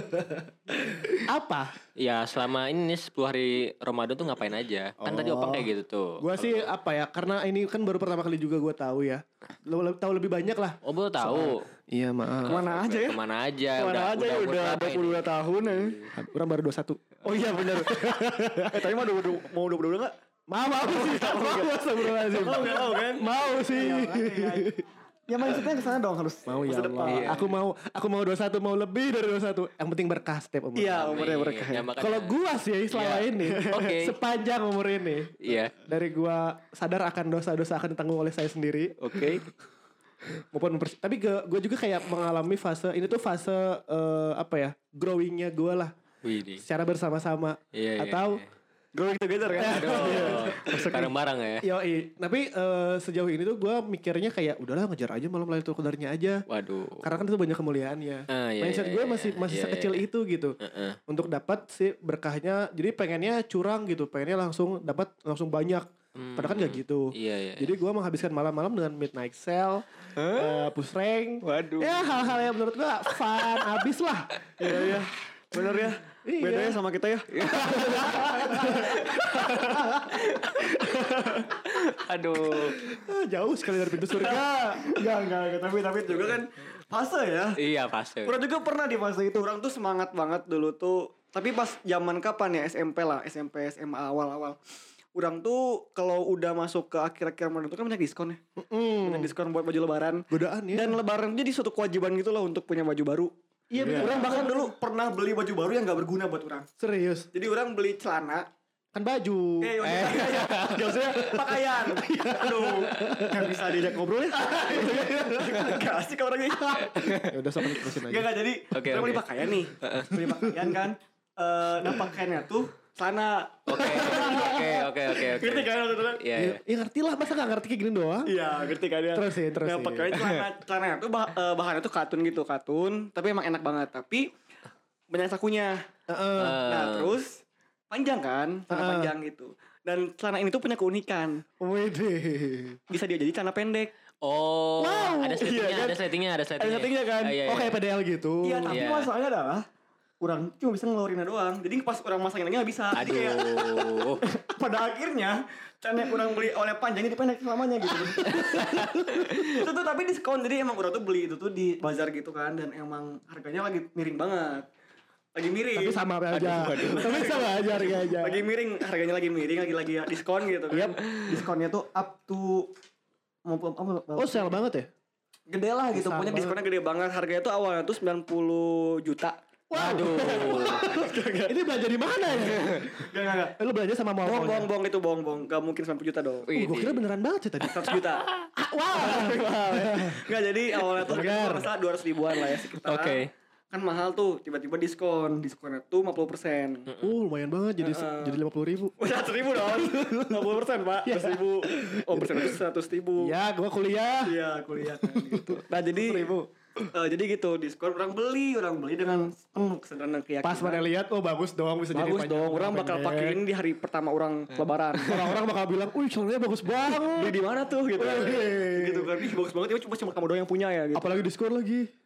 Apa? ya selama ini nih 10 hari Ramadan tuh ngapain aja? Kan tadi Opang kayak gitu tuh. Gua sih apa ya? Karena ini kan baru pertama kali juga gua tahu ya. Lo- tahu lebih banyak lah. Oh, baru tahu. Iya maaf. ke mana aja ya Ke mana aja? ke mana aja ya umur udah berapa ini? 22 tahun ya Orang baru 21 oh iya benar eh tapi mau 22 mau 22 enggak Mau mau sih. Mau. Mau nggak mau kan? Mau sih. Ya maksudnya ke sana dong harus Mau ya depan. Allah. Aku mau aku mau 21 mau lebih dari 21. Yang penting berkah setiap umur. iya umurnya berkah Ya, ya. makanya- Kalau gua sih selama Iya. ini Oke. sepanjang umur ini Iya. dari gua sadar akan dosa-dosa akan ditanggung oleh saya sendiri Oke. maupun mempersi- tapi gue juga kayak mengalami fase ini tuh fase eh, apa ya growingnya gue lah Widih. secara bersama-sama Iya, iya, atau iya. Going together kan Aduh. Bareng-bareng ya. yoi tapi eh, sejauh ini tuh gue mikirnya kayak udahlah ngejar aja malam Lailatul Qadarnya aja Waduh. karena kan itu banyak kemuliaannya Ah, iya, mindset iya, gue iya, masih masih iya, sekecil iya. itu gitu Heeh. untuk dapat si berkahnya jadi pengennya curang gitu pengennya langsung dapat langsung banyak padahal kan gak gitu Iya, iya. Jadi gue menghabiskan malam-malam dengan midnight sale, eh, push rank, Waduh. ya hal-hal yang menurut gue fun, abis lah. Iya iya. Bener ya. Iya. Bedanya sama kita ya. Aduh. Ah, Jauh sekali dari pintu surga. Enggak, enggak, enggak. Tapi tapi juga kan fase ya. Iya, fase. Orang juga pernah di fase itu. Orang tuh semangat banget dulu tuh. Tapi pas zaman kapan ya SMP lah, SMP, SMA awal-awal. Orang tuh kalau udah masuk ke akhir-akhir Ramadan itu kan banyak diskon ya. Mm. Banyak diskon buat baju lebaran. Godaan ya. Dan lebaran jadi suatu kewajiban gitu loh untuk punya baju baru. Iya, bener. Orang bahkan dulu pernah beli baju baru yang gak berguna buat orang. serius. Jadi orang beli celana Kan baju. Eh, eh. Maksudnya pakaian. Aduh, nggak bisa diajak ngobrol ya. Gak asik orangnya. ya udah sok terusin aja. gak jadi. Oke, kita beli pakaian nih. beli pakaian kan. Eh, nah pakaiannya tuh celana. Oke. Oke, oke, oke, oke. Ngerti kan maksudnya? Iya, Ya, iya. ya ngerti lah, masa gak ngerti kayak gini doang? Iya, ngerti kan ya. Terusin, terusin. Nah, pakaian celana, celana tuh bah, eh, bahannya tuh katun gitu, katun. Tapi emang enak banget. Tapi banyak sakunya. Heeh. Nah, terus panjang kan, celana Heeh. panjang gitu. Dan celana ini tuh punya keunikan. Widih. Bisa dia jadi celana pendek. Oh, Wow. ada settingnya, Iya kan? ada settingnya, ada settingnya. Ada settingnya kan? Ah, iya, Oh iya. kayak PDL gitu. Iya, tapi Iya. masalahnya adalah orang cuma bisa ngeluarinnya doang. Jadi pas orang masangin lagi nggak bisa. Jadi kayak Aduh. pada akhirnya celana yang orang beli oleh panjang jadi pendek selamanya gitu. itu tuh tapi diskon jadi emang orang tuh beli itu tuh di bazar gitu kan dan emang harganya lagi miring banget. Lagi miring. Tapi sama aja. Tapi sama aja harga aja. lagi miring, harganya lagi miring, lagi lagi diskon gitu kan. Diskonnya tuh up to mau apa, Oh sel banget ya? gede lah gitu. Besar banget. diskonnya gede banget. Harganya tuh awalnya tuh 90 juta. Waduh. Ini belanja di mana ya? Gak, gak, gak. Eh, Lu belanja sama mall Bohong, bohong, bohong itu bohong, bohong. Gak mungkin 90 juta dong. Uh, gue kira beneran banget sih tadi. 100 juta. Wah. Nggak jadi awalnya tuh harganya masalah 200 ribuan lah ya sekitar. Oke. Kan mahal tuh, tiba-tiba diskon. Diskonnya tuh 50 persen. Uh lumayan banget jadi Heeh. jadi lima puluh ribu. 100 ribu dong. 50 persen pak. 100 ribu. Oh persen itu 100 ribu. Ya gua kuliah. Iya kuliah kan gitu. Nah jadi eh, jadi gitu diskon orang beli orang beli dengan penuh kesadaran dan keyakinan. Pas mana lihat oh bagus dong bisa jadi Bagus panjang, dong, orang bakal pakai ini di hari pertama orang lebaran. Orang-orang bakal bilang, "Wih, celananya bagus banget." Beli di mana tuh gitu. Wih. gitu kan. Ih, bagus banget ya cuma cuma kamu doang yang punya ya gitu. Apalagi diskon lagi.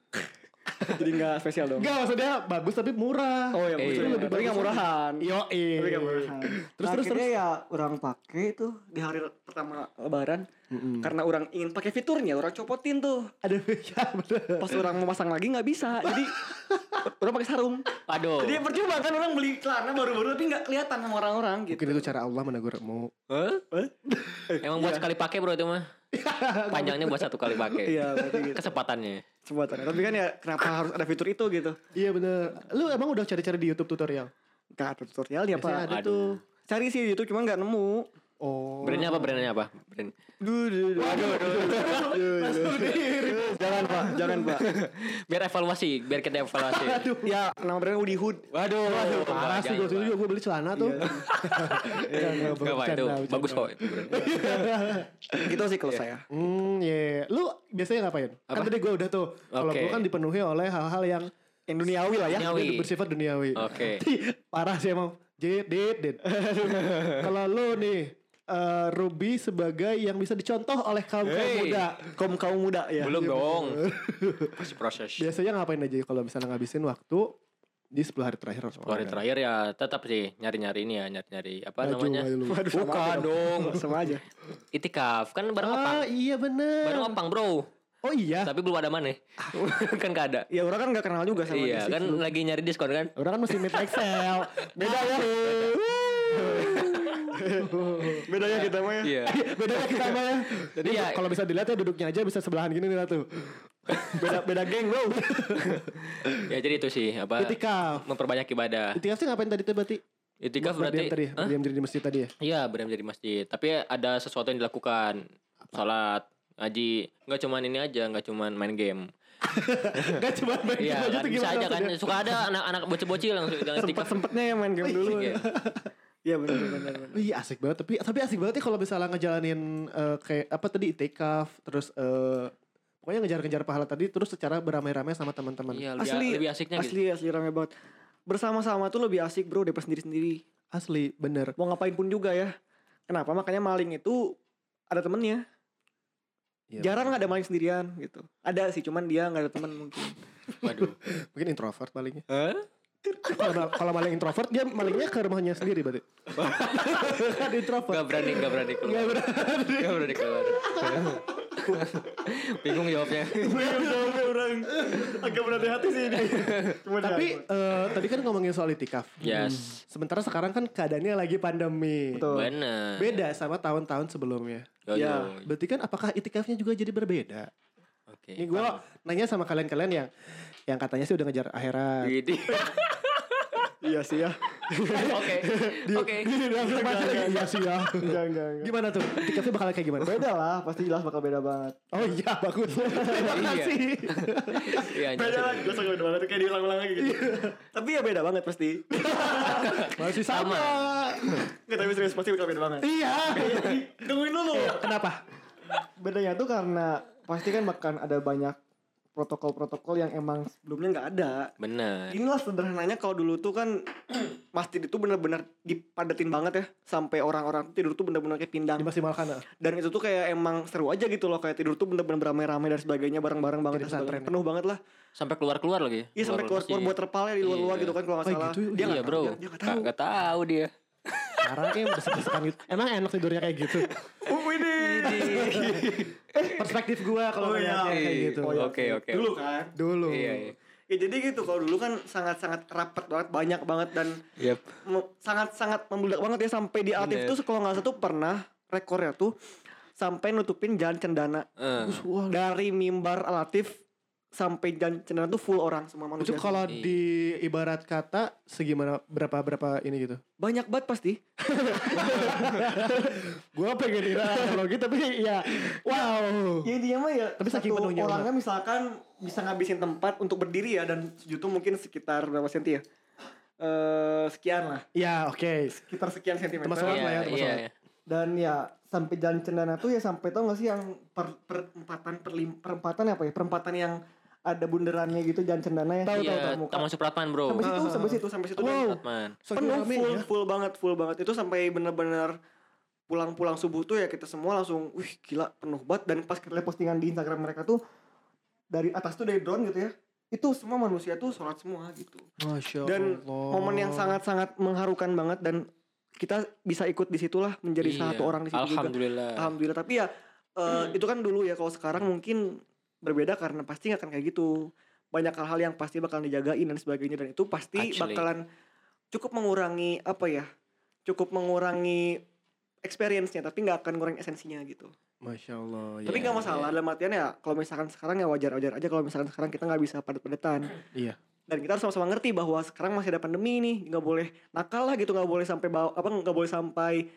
Jadi enggak spesial dong. Enggak maksudnya bagus tapi murah. Oh ya, Eh, maksudnya iya. lebih tapi nggak murahan. Yo, Tapi nggak murahan. Terus Terus terus terus. ya orang pakai tuh di hari pertama lebaran. Karena orang ingin pakai fiturnya, orang copotin tuh. Ada ya bener. Pas orang mau pasang lagi nggak bisa. Jadi orang pakai sarung. Aduh. Jadi percuma kan orang beli celana baru-baru tapi nggak kelihatan sama orang-orang gitu. Mungkin itu cara Allah menegurmu. Hah? Emang buat sekali pakai bro itu mah. Panjangnya buat satu kali pakai. Iya, berarti gitu. Kesempatannya. Sebutannya. Tapi kan ya kenapa harus ada fitur itu gitu? Iya bener. Lu emang udah cari-cari di YouTube tutorial? Gak ada tutorialnya Biasanya pak. ada Aduh. tuh. Cari sih di YouTube cuma nggak nemu. Oh. Brandnya apa? Brandnya apa? Brand. Duh, duh, duh. Aduh, jangan pak, jangan pak. Biar evaluasi, biar kita evaluasi. Ya, nama brandnya Woody Hood. Waduh, Waduh, parah sih gue juga gue beli celana tuh. Enggak, enggak, Gak apa itu, bagus kok itu. Gitu sih kalau saya. Hmm, iya. Lu biasanya ngapain? Kan Apa? tadi gue udah tuh. Kalau gue kan dipenuhi oleh hal-hal yang Yang duniawi lah ya. Duniawi. bersifat duniawi. Oke. Parah sih emang. Dit, dit, dit. Kalau lu nih eh, Ruby sebagai yang bisa dicontoh oleh kaum kaum Hey. muda. Kaum kaum muda ya. Belum dong. Masih proses. Biasanya ngapain aja kalau misalnya ngabisin waktu di 10 hari terakhir atau Hari terakhir ya tetap sih nyari-nyari ini ya, nyari-nyari apa Baju namanya? Waduh, aja dong. Sama aja. Itikaf kan bareng opang. Ah iya bener. Bareng opang, Bro. Oh iya. Tapi belum ada mana. kan gak ada. Ya orang kan gak kenal juga sama Iya, kan lagi nyari diskon kan? Orang kan mesti meet Excel. Beda ya. Bedanya kita mah ya. Iya. Bedanya kita mah ya. Jadi Iya. kalau bisa dilihat ya duduknya aja bisa sebelahan gini nih tuh. Beda beda geng bro. ya jadi itu sih apa? Itikaf. Memperbanyak ibadah. Itikaf sih ngapain tadi tuh berarti? Itikaf berarti tadi, Hah? berdiam diri di masjid tadi ya. Iya, berdiam di masjid. Tapi ada sesuatu yang dilakukan. Salat, ngaji. Nggak cuman ini aja, nggak cuman main game. Gak cuma main Iya, game aja kan bisa aja kan. Suka ada anak-anak bocil-bocil yang Sempet sempetnya ya main game dulu. Iya. Iya benar benar benar. Iya asik banget tapi tapi asik banget ya kalau misalnya ngejalanin eh, kayak apa tadi itikaf terus eh pokoknya ngejar-ngejar pahala tadi terus secara beramai-ramai sama teman-teman. Iya, lebih, Asli lebih asiknya gitu. Asli asli rame banget. Bersama-sama tuh lebih asik bro daripada sendiri-sendiri. Asli bener. Mau ngapain pun juga ya. Kenapa? Makanya maling itu ada temennya. Iya, Jarang ada maling sendirian gitu. Ada sih cuman dia nggak ada teman mungkin. Waduh. Mungkin introvert malingnya. Hah? Kalau kalau maling introvert dia malingnya ke rumahnya sendiri berarti. kan introvert. Gak berani, gak berani keluar. Gak berani. Gak berani keluar. Bingung jawabnya. orang agak berhati-hati sih ini. Cuma Tapi eh, tadi kan ngomongin soal itikaf. Yes. Sementara sekarang kan keadaannya lagi pandemi. Betul. Bener. Beda sama tahun-tahun sebelumnya. Yo, Ya. yo. Berarti kan apakah itikafnya juga jadi berbeda? Oke. Ini gue nanya sama kalian-kalian yang yang katanya sih udah ngejar akhirat. Iya sih ya. Oke. Oke. Iya sih ya. Enggak enggak enggak. Gimana tuh? Itikafnya bakal kayak gimana? Beda lah, pasti jelas bakal beda banget. Oh iya bagus. Terima Iya. kasih. Iya, Beda lah, jelas beda banget kayak diulang-ulang lagi gitu. Tapi ya beda banget pasti. Masih sama. Enggak tapi serius pasti bakal beda banget. Iya. Tungguin dulu. Kenapa? Bedanya tuh karena pasti kan bahkan ada banyak protokol-protokol yang emang sebelumnya nggak ada. Bener. Inilah sederhananya kalau dulu tuh kan masjid itu bener-bener dipadatin banget ya sampai orang-orang tidur tuh bener-bener kayak pindang Dimaksimalkan. ah. dan itu tuh kayak emang seru aja gitu loh kayak tidur tuh bener-bener beramai-ramai dan sebagainya bareng-bareng banget Jadi dan sebagainya. pesantren ya? penuh banget lah Sampai keluar-keluar lagi. iya sampai keluar keluar buat terpal ya di luar-luar Iya. gitu kan kalau nggak salah gitu? dia Iya, nggak bro. tahu, dia- dia nggak tahu Gak tahu dia. Karena kayak desek-desekan gitu. Emang enak tidurnya kayak gitu. ini Perspektif gua kalau Oh, iya. kayak gitu. Oh, iya. Oke, oke. dulu kan Dulu. Iya, iya. ya jadi gitu kalau dulu kan sangat-sangat rapet banget banyak banget dan Yep. sangat-sangat membludak banget ya sampai di Altif Bener. tuh kalau nggak salah tuh pernah rekornya tuh sampai nutupin jalan cendana. Wah, dari mimbar Alatif sampai jalan cendana tuh full orang semua itu manusia kalau Iya. di ibarat kata segimana berapa berapa ini gitu. banyak banget pasti Gua pengen kira analogi tapi ya wow. ya intinya mah ya Tapi saking satu penuhnya orangnya misalkan bisa ngabisin tempat untuk berdiri ya dan sujud tuh mungkin sekitar berapa senti ya eh sekian lah Ya oke. sekitar sekian sentimeter Iya, lah ya, tempat iya, iya. dan ya sampai jalan cendana tuh ya sampai tau gak sih yang per, perempatan perlim, perempatan apa ya perempatan yang ada bundarannya gitu jalan cendana ya Tahu, Iya, tahu, tahu, muka. Taman Supratman, bro. sampai situ sampai situ sampai situ Wow. Supratman. Penuh full ya. full banget full banget itu sampai bener-bener pulang-pulang subuh tuh ya kita semua langsung wih gila penuh banget dan pas kita lihat postingan di Instagram mereka tuh dari atas tuh dari drone gitu ya itu semua manusia tuh sholat semua gitu Masya dan Allah. momen yang sangat-sangat mengharukan banget dan kita bisa ikut di situlah menjadi Iya. satu orang di situ juga Alhamdulillah. alhamdulillah tapi ya eh, itu kan dulu ya kalau sekarang mungkin berbeda karena pasti nggak akan kayak gitu banyak hal-hal yang pasti bakal dijagain dan sebagainya dan itu pasti Actually. bakalan cukup mengurangi apa ya cukup mengurangi experience-nya tapi nggak akan ngurangi esensinya gitu Masya Allah. Tapi nggak masalah dalam artian ya kalau misalkan sekarang ya wajar-wajar aja kalau misalkan sekarang kita nggak bisa padat-padatan. Iya. Dan kita harus sama-sama ngerti bahwa sekarang masih ada pandemi nih, nggak boleh nakal lah gitu, nggak boleh sampai bawa apa nggak boleh sampai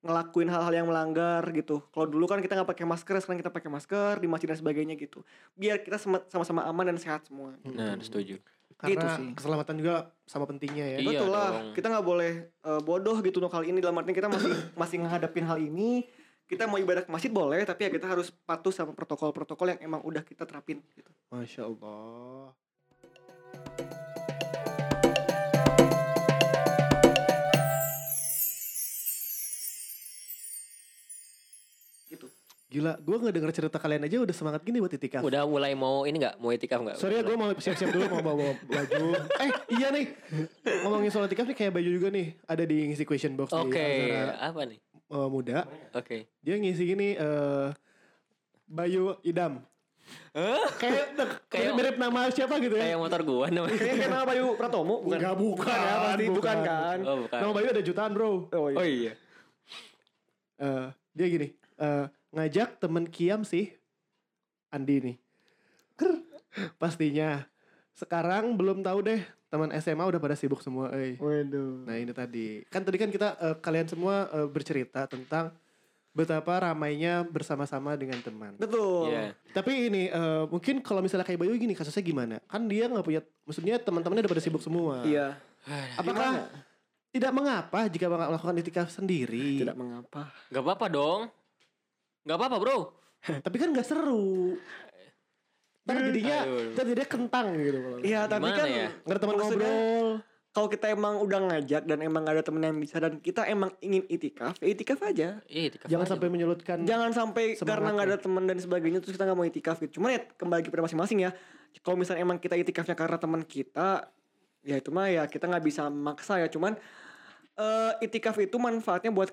ngelakuin hal-hal yang melanggar gitu. Kalau dulu kan kita nggak pakai masker, sekarang kita pakai masker di masjid dan sebagainya gitu. Biar kita sama- sama-sama aman dan sehat semua. Nah, setuju. Karena Gitu sih. keselamatan juga sama pentingnya ya. Iya Betul lah, dong. kita nggak boleh eh, bodoh gitu untuk hal ini. Dalam artian kita masih masih menghadapin hal ini. Kita mau ibadah ke masjid boleh, tapi ya kita harus patuh sama protokol-protokol yang emang udah kita terapin. Gitu. Masya Allah. Gila, gue nggak denger cerita kalian aja udah semangat gini buat itikaf. Udah mulai mau ini nggak? Mau itikaf nggak? Sorry ya gue mau siap-siap dulu mau bawa baju. eh iya nih ngomongin soal itikaf nih kayak baju juga nih ada di ngisi question box Oke, di Azara apa nih? eh, muda. Oke. Dia ngisi gini eh Bayu Idam. Kayak kayak Kayak- mirip nama siapa gitu ya? Kayak motor gua namanya. Kayak nama Bayu Pratomo bukan? Enggak, bukan. ya pasti bukan, Bukan. kan? Oh, bukan. Nama Bayu ada jutaan bro. Oh iya. Oh iya. Eh, dia gini eh, ngajak temen Kiam sih Andi nih Ker, pastinya sekarang belum tahu deh teman SMA udah pada sibuk semua eh. Waduh. nah ini tadi kan tadi kan kita eh, kalian semua eh, bercerita tentang betapa ramainya bersama-sama dengan teman Betul. Iya. tapi ini eh, mungkin kalau misalnya kayak Bayu gini kasusnya gimana kan dia nggak punya maksudnya teman-temannya udah pada sibuk semua Iya. apakah tidak mengapa jika melakukan itikaf sendiri Tidak mengapa. Gak apa-apa dong. Gak apa-apa bro. tapi kan nggak seru Ntar jadinya, Aduh. ntar jadinya kentang gitu. kalau- Iya, tapi Gimana kan ya? Nggak ada teman maksudnya, ngobrol. Kalau kita emang udah ngajak dan emang gak ada temen yang bisa dan kita emang ingin itikaf, ya itikaf aja. Iya, itikaf Jangan aja, sampai bro. menyulutkan. Jangan sampai karena nggak ada teman dan sebagainya terus kita nggak mau itikaf gitu. Cuman ya kembali kepada masing-masing ya. Kalau misalnya emang kita itikafnya karena teman kita, ya itu mah ya kita nggak bisa maksa ya. Cuman eh itikaf itu manfaatnya buat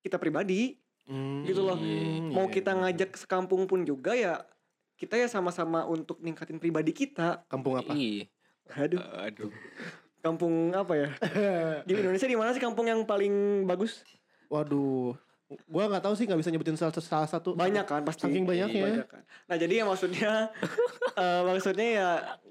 kita pribadi Hmm, gitu loh. iya, Mau iya, kita ngajak sekampung pun juga ya kita ya sama-sama untuk ningkatin pribadi kita. Kampung apa? Iya. Aduh, Aduh. kampung apa ya? Di Indonesia di mana sih kampung yang paling bagus? Waduh. Gua nggak tahu sih nggak bisa nyebutin salah, salah satu. Banyak kan pasti. Saking banyaknya. Banyak kan. Nah jadi ya maksudnya eh, maksudnya ya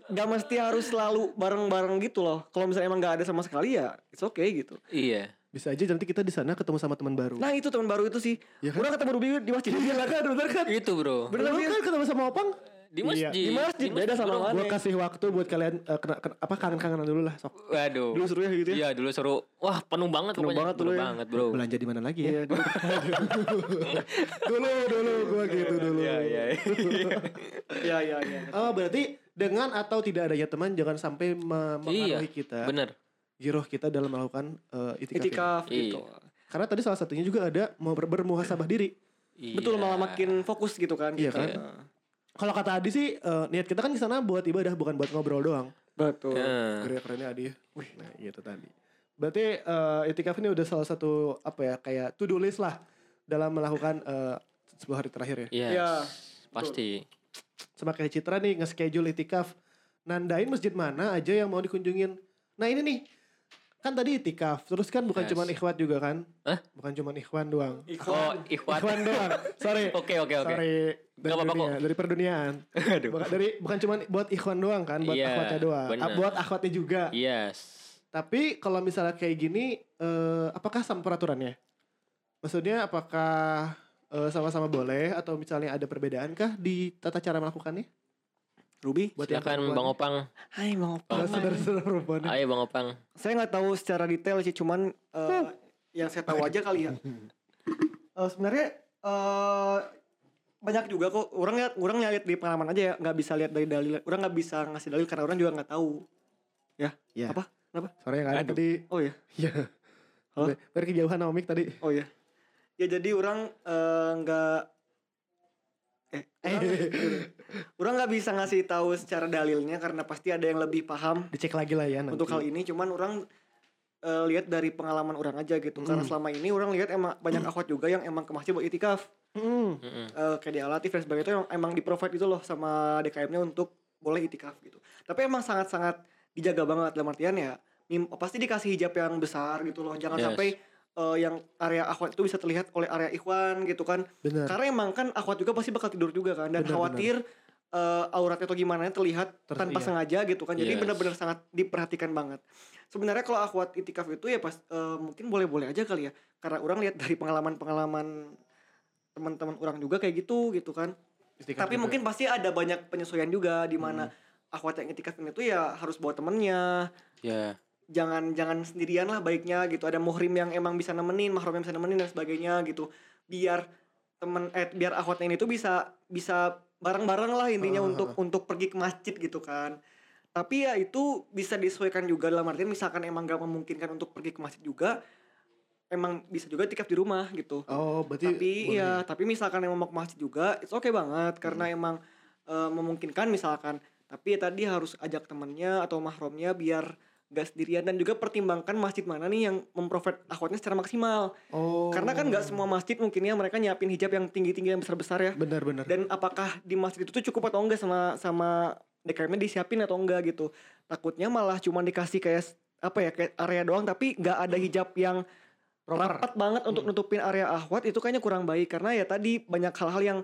gak mesti harus selalu bareng-bareng gitu loh. Kalau misalnya emang gak ada sama sekali ya it's okay gitu. Iya. Bisa aja nanti kita di sana ketemu sama teman baru. Nah itu teman baru itu sih. Ya kan? Udah ketemu Ruby di masjid. Iya kan bener kan? Itu bro. Bener kan? kan ketemu sama Opang. Di Iya. masjid. Di masjid, beda sama mana? Gua kasih waktu buat kalian eh, kena, kena- apa kangen-kangenan dulu lah sok. Waduh. Dulu seru ya gitu ya. Iya dulu seru. Wah penuh banget Penuh pokoknya. banget dulu Penuh ya. banget bro. Belanja di mana lagi ya? Iya. dulu. dulu dulu gua gitu dulu. Iya iya. Iya iya iya. Oh berarti dengan atau tidak adanya teman jangan sampai me- Iya. kita, Bener. Giroh kita dalam melakukan eh, itikaf. ini. Itikaf Iya. gitu. Karena tadi salah satunya juga ada mau ber- bermuhasabah diri. Betul Iya. malah makin fokus gitu kan. Iya kita. kan? Kalau kata Adi sih eh, niat kita kan di sana buat ibadah bukan buat ngobrol doang. Betul. Nah, Keren kerennya Adi. Wih, nah gitu tadi. Berarti eh, itikaf ini udah salah satu apa ya kayak to do list lah dalam melakukan eh, sebuah hari terakhir ya. Yes. Iya. Pasti. Sama kayak Citra nih nge-schedule itikaf. Nandain masjid mana aja yang mau dikunjungin. Nah ini nih. Kan tadi itikaf. Terus kan bukan Yes. cuman ikhwat juga kan. Hah? Bukan cuman ikhwan doang. Oh, Ikhwan. ikhwan. Ikhwan doang. Sorry. Oke oke oke. Sorry. Dari, apa-apa dunia, dari perduniaan. Aduh. Bukan, dari, bukan cuman buat ikhwan doang kan. Buat Iya, akhwatnya doang. bener. Ah, Buat akhwatnya juga. Yes. Tapi kalau misalnya kayak gini, eh, apakah sama peraturannya? Maksudnya apakah eh, sama-sama boleh atau misalnya ada perbedaan kah di tata cara melakukannya? Ruby. Buat yang Silakan. Bang Opang. Hai Bang Opang. Kalau saudara-saudara perempuan. Ayo Bang Opang. Saya nggak tahu secara detail sih, cuman eh, yang saya tahu aja kali ya. Eh, sebenarnya eh banyak juga kok orang lihat orang lihat di pengalaman aja ya nggak bisa lihat dari dalil orang nggak bisa ngasih dalil karena orang juga nggak tahu ya Ya. apa kenapa Sorry yang ada Aduh. tadi. oh ya Ya. Halo? Biar kejauhan sama mic tadi. oh ya ya jadi orang nggak eh orang- orang nggak bisa ngasih tahu secara dalilnya karena pasti ada yang lebih paham Dicek lagi lah ya nanti. untuk hal ini cuman orang eh, lihat dari pengalaman orang aja gitu karena Hmm. selama ini orang lihat emang banyak akhwat juga yang emang ke masjid buat itikaf Hmm. Mm-mm. eh, kayak di alatif dan sebagainya itu yang emang di provide itu loh sama DKM-nya untuk boleh itikaf gitu tapi emang sangat-sangat dijaga banget dalam artian ya mim- pasti dikasih hijab yang besar gitu loh jangan Yes. sampai eh, yang area akhwat itu bisa terlihat oleh area ikhwan gitu kan. Benar. Karena emang kan akhwat juga pasti bakal tidur juga kan dan Benar, khawatir eh, auratnya atau gimana terlihat Ter- tanpa iya. sengaja gitu kan. Jadi Yes. benar-benar sangat diperhatikan banget. Sebenarnya kalau akhwat itikaf itu ya pas eh, mungkin boleh-boleh aja kali ya. Karena orang lihat dari pengalaman-pengalaman teman-teman orang juga kayak gitu gitu kan. Itikaf Tapi juga. mungkin pasti ada banyak penyesuaian juga di mana akhwat yang itikaf itu ya harus bawa temennya, Ya. Jangan jangan sendirian lah baiknya gitu. Ada muhrim yang emang bisa nemenin mahram yang bisa nemenin dan sebagainya gitu. Biar temen eh biar akhwatnya ini tuh bisa bisa bareng-bareng lah intinya Ah, untuk untuk pergi ke masjid gitu kan. Tapi ya itu bisa disesuaikan juga. Dalam artian misalkan emang gak memungkinkan untuk pergi ke masjid juga emang bisa juga tikaf di rumah gitu. Oh, berarti tapi boleh. ya tapi misalkan emang mau ke masjid juga it's okay banget. Karena Hmm. emang eh, memungkinkan misalkan. Tapi ya tadi harus ajak temennya atau mahramnya biar gak sendirian dan juga pertimbangkan masjid mana nih yang memprovide akhwatnya secara maksimal. Oh. karena kan nggak semua masjid mungkin ya mereka nyiapin hijab yang tinggi-tinggi yang besar-besar ya. Benar-benar. dan apakah di masjid itu tuh cukup atau enggak sama sama DKM-nya disiapin atau enggak gitu. Takutnya malah cuma dikasih kayak apa ya kayak area doang tapi nggak ada hijab yang rapat banget untuk nutupin area ahwat itu kayaknya kurang baik. Karena ya tadi banyak hal-hal yang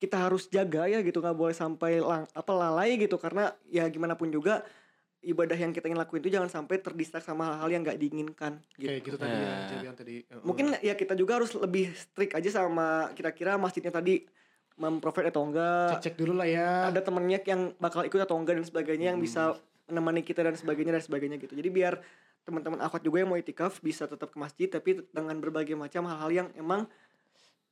kita harus jaga ya gitu nggak boleh sampai lang, apa lalai gitu. Karena ya gimana pun juga ibadah yang kita ingin lakuin itu jangan sampai terdistrak sama hal-hal yang nggak diinginkan gitu. Kayak gitu tadi ya, Nah. jadi yang tadi. uh, Mungkin ya kita juga harus lebih strict aja sama kira-kira masjidnya tadi memprovide atau enggak cek-cek dulu lah ya. ada temennya yang bakal ikut atau enggak dan sebagainya yang bisa menemani kita dan sebagainya dan sebagainya gitu. Jadi biar teman-teman akhwat juga yang mau itikaf bisa tetap ke masjid tapi dengan berbagai macam hal-hal yang emang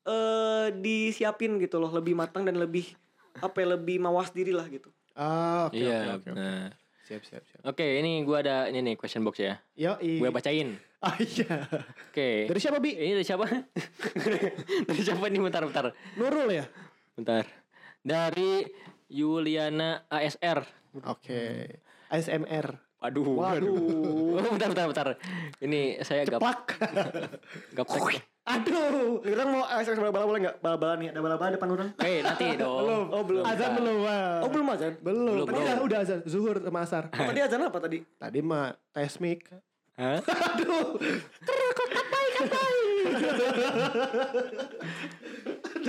eh disiapin gitu loh, lebih matang dan lebih apa ya, lebih mawas diri lah gitu. Ah, oke Iya. oke oke. oke. Nah. Siap siap siap. Oke, ini gua ada ini nih question box ya. Yo, Gue bacain. Ah iya. Oke. Dari siapa, Bi? Ini dari siapa? dari siapa nih? Bentar, bentar. Nurul ya? Bentar. Dari Yuliana ASR. Oke. ASMR. Waduh. Waduh. Oh, bentar, bentar, bentar. Ini saya gap, Plak. gaptek. Aduh, orang mau ASMR bala-bala boleh enggak? Bala-bala nih, ada bala-bala depan orang. Eh, nanti dong. Oh, belum. Azan belum. Wah. Oh, belum azan. Belum. Belum, Tadi belum. udah, udah azan. Zuhur sama asar. Oh, tadi azan apa tadi? Tadi mah tes mic. Hah? Aduh.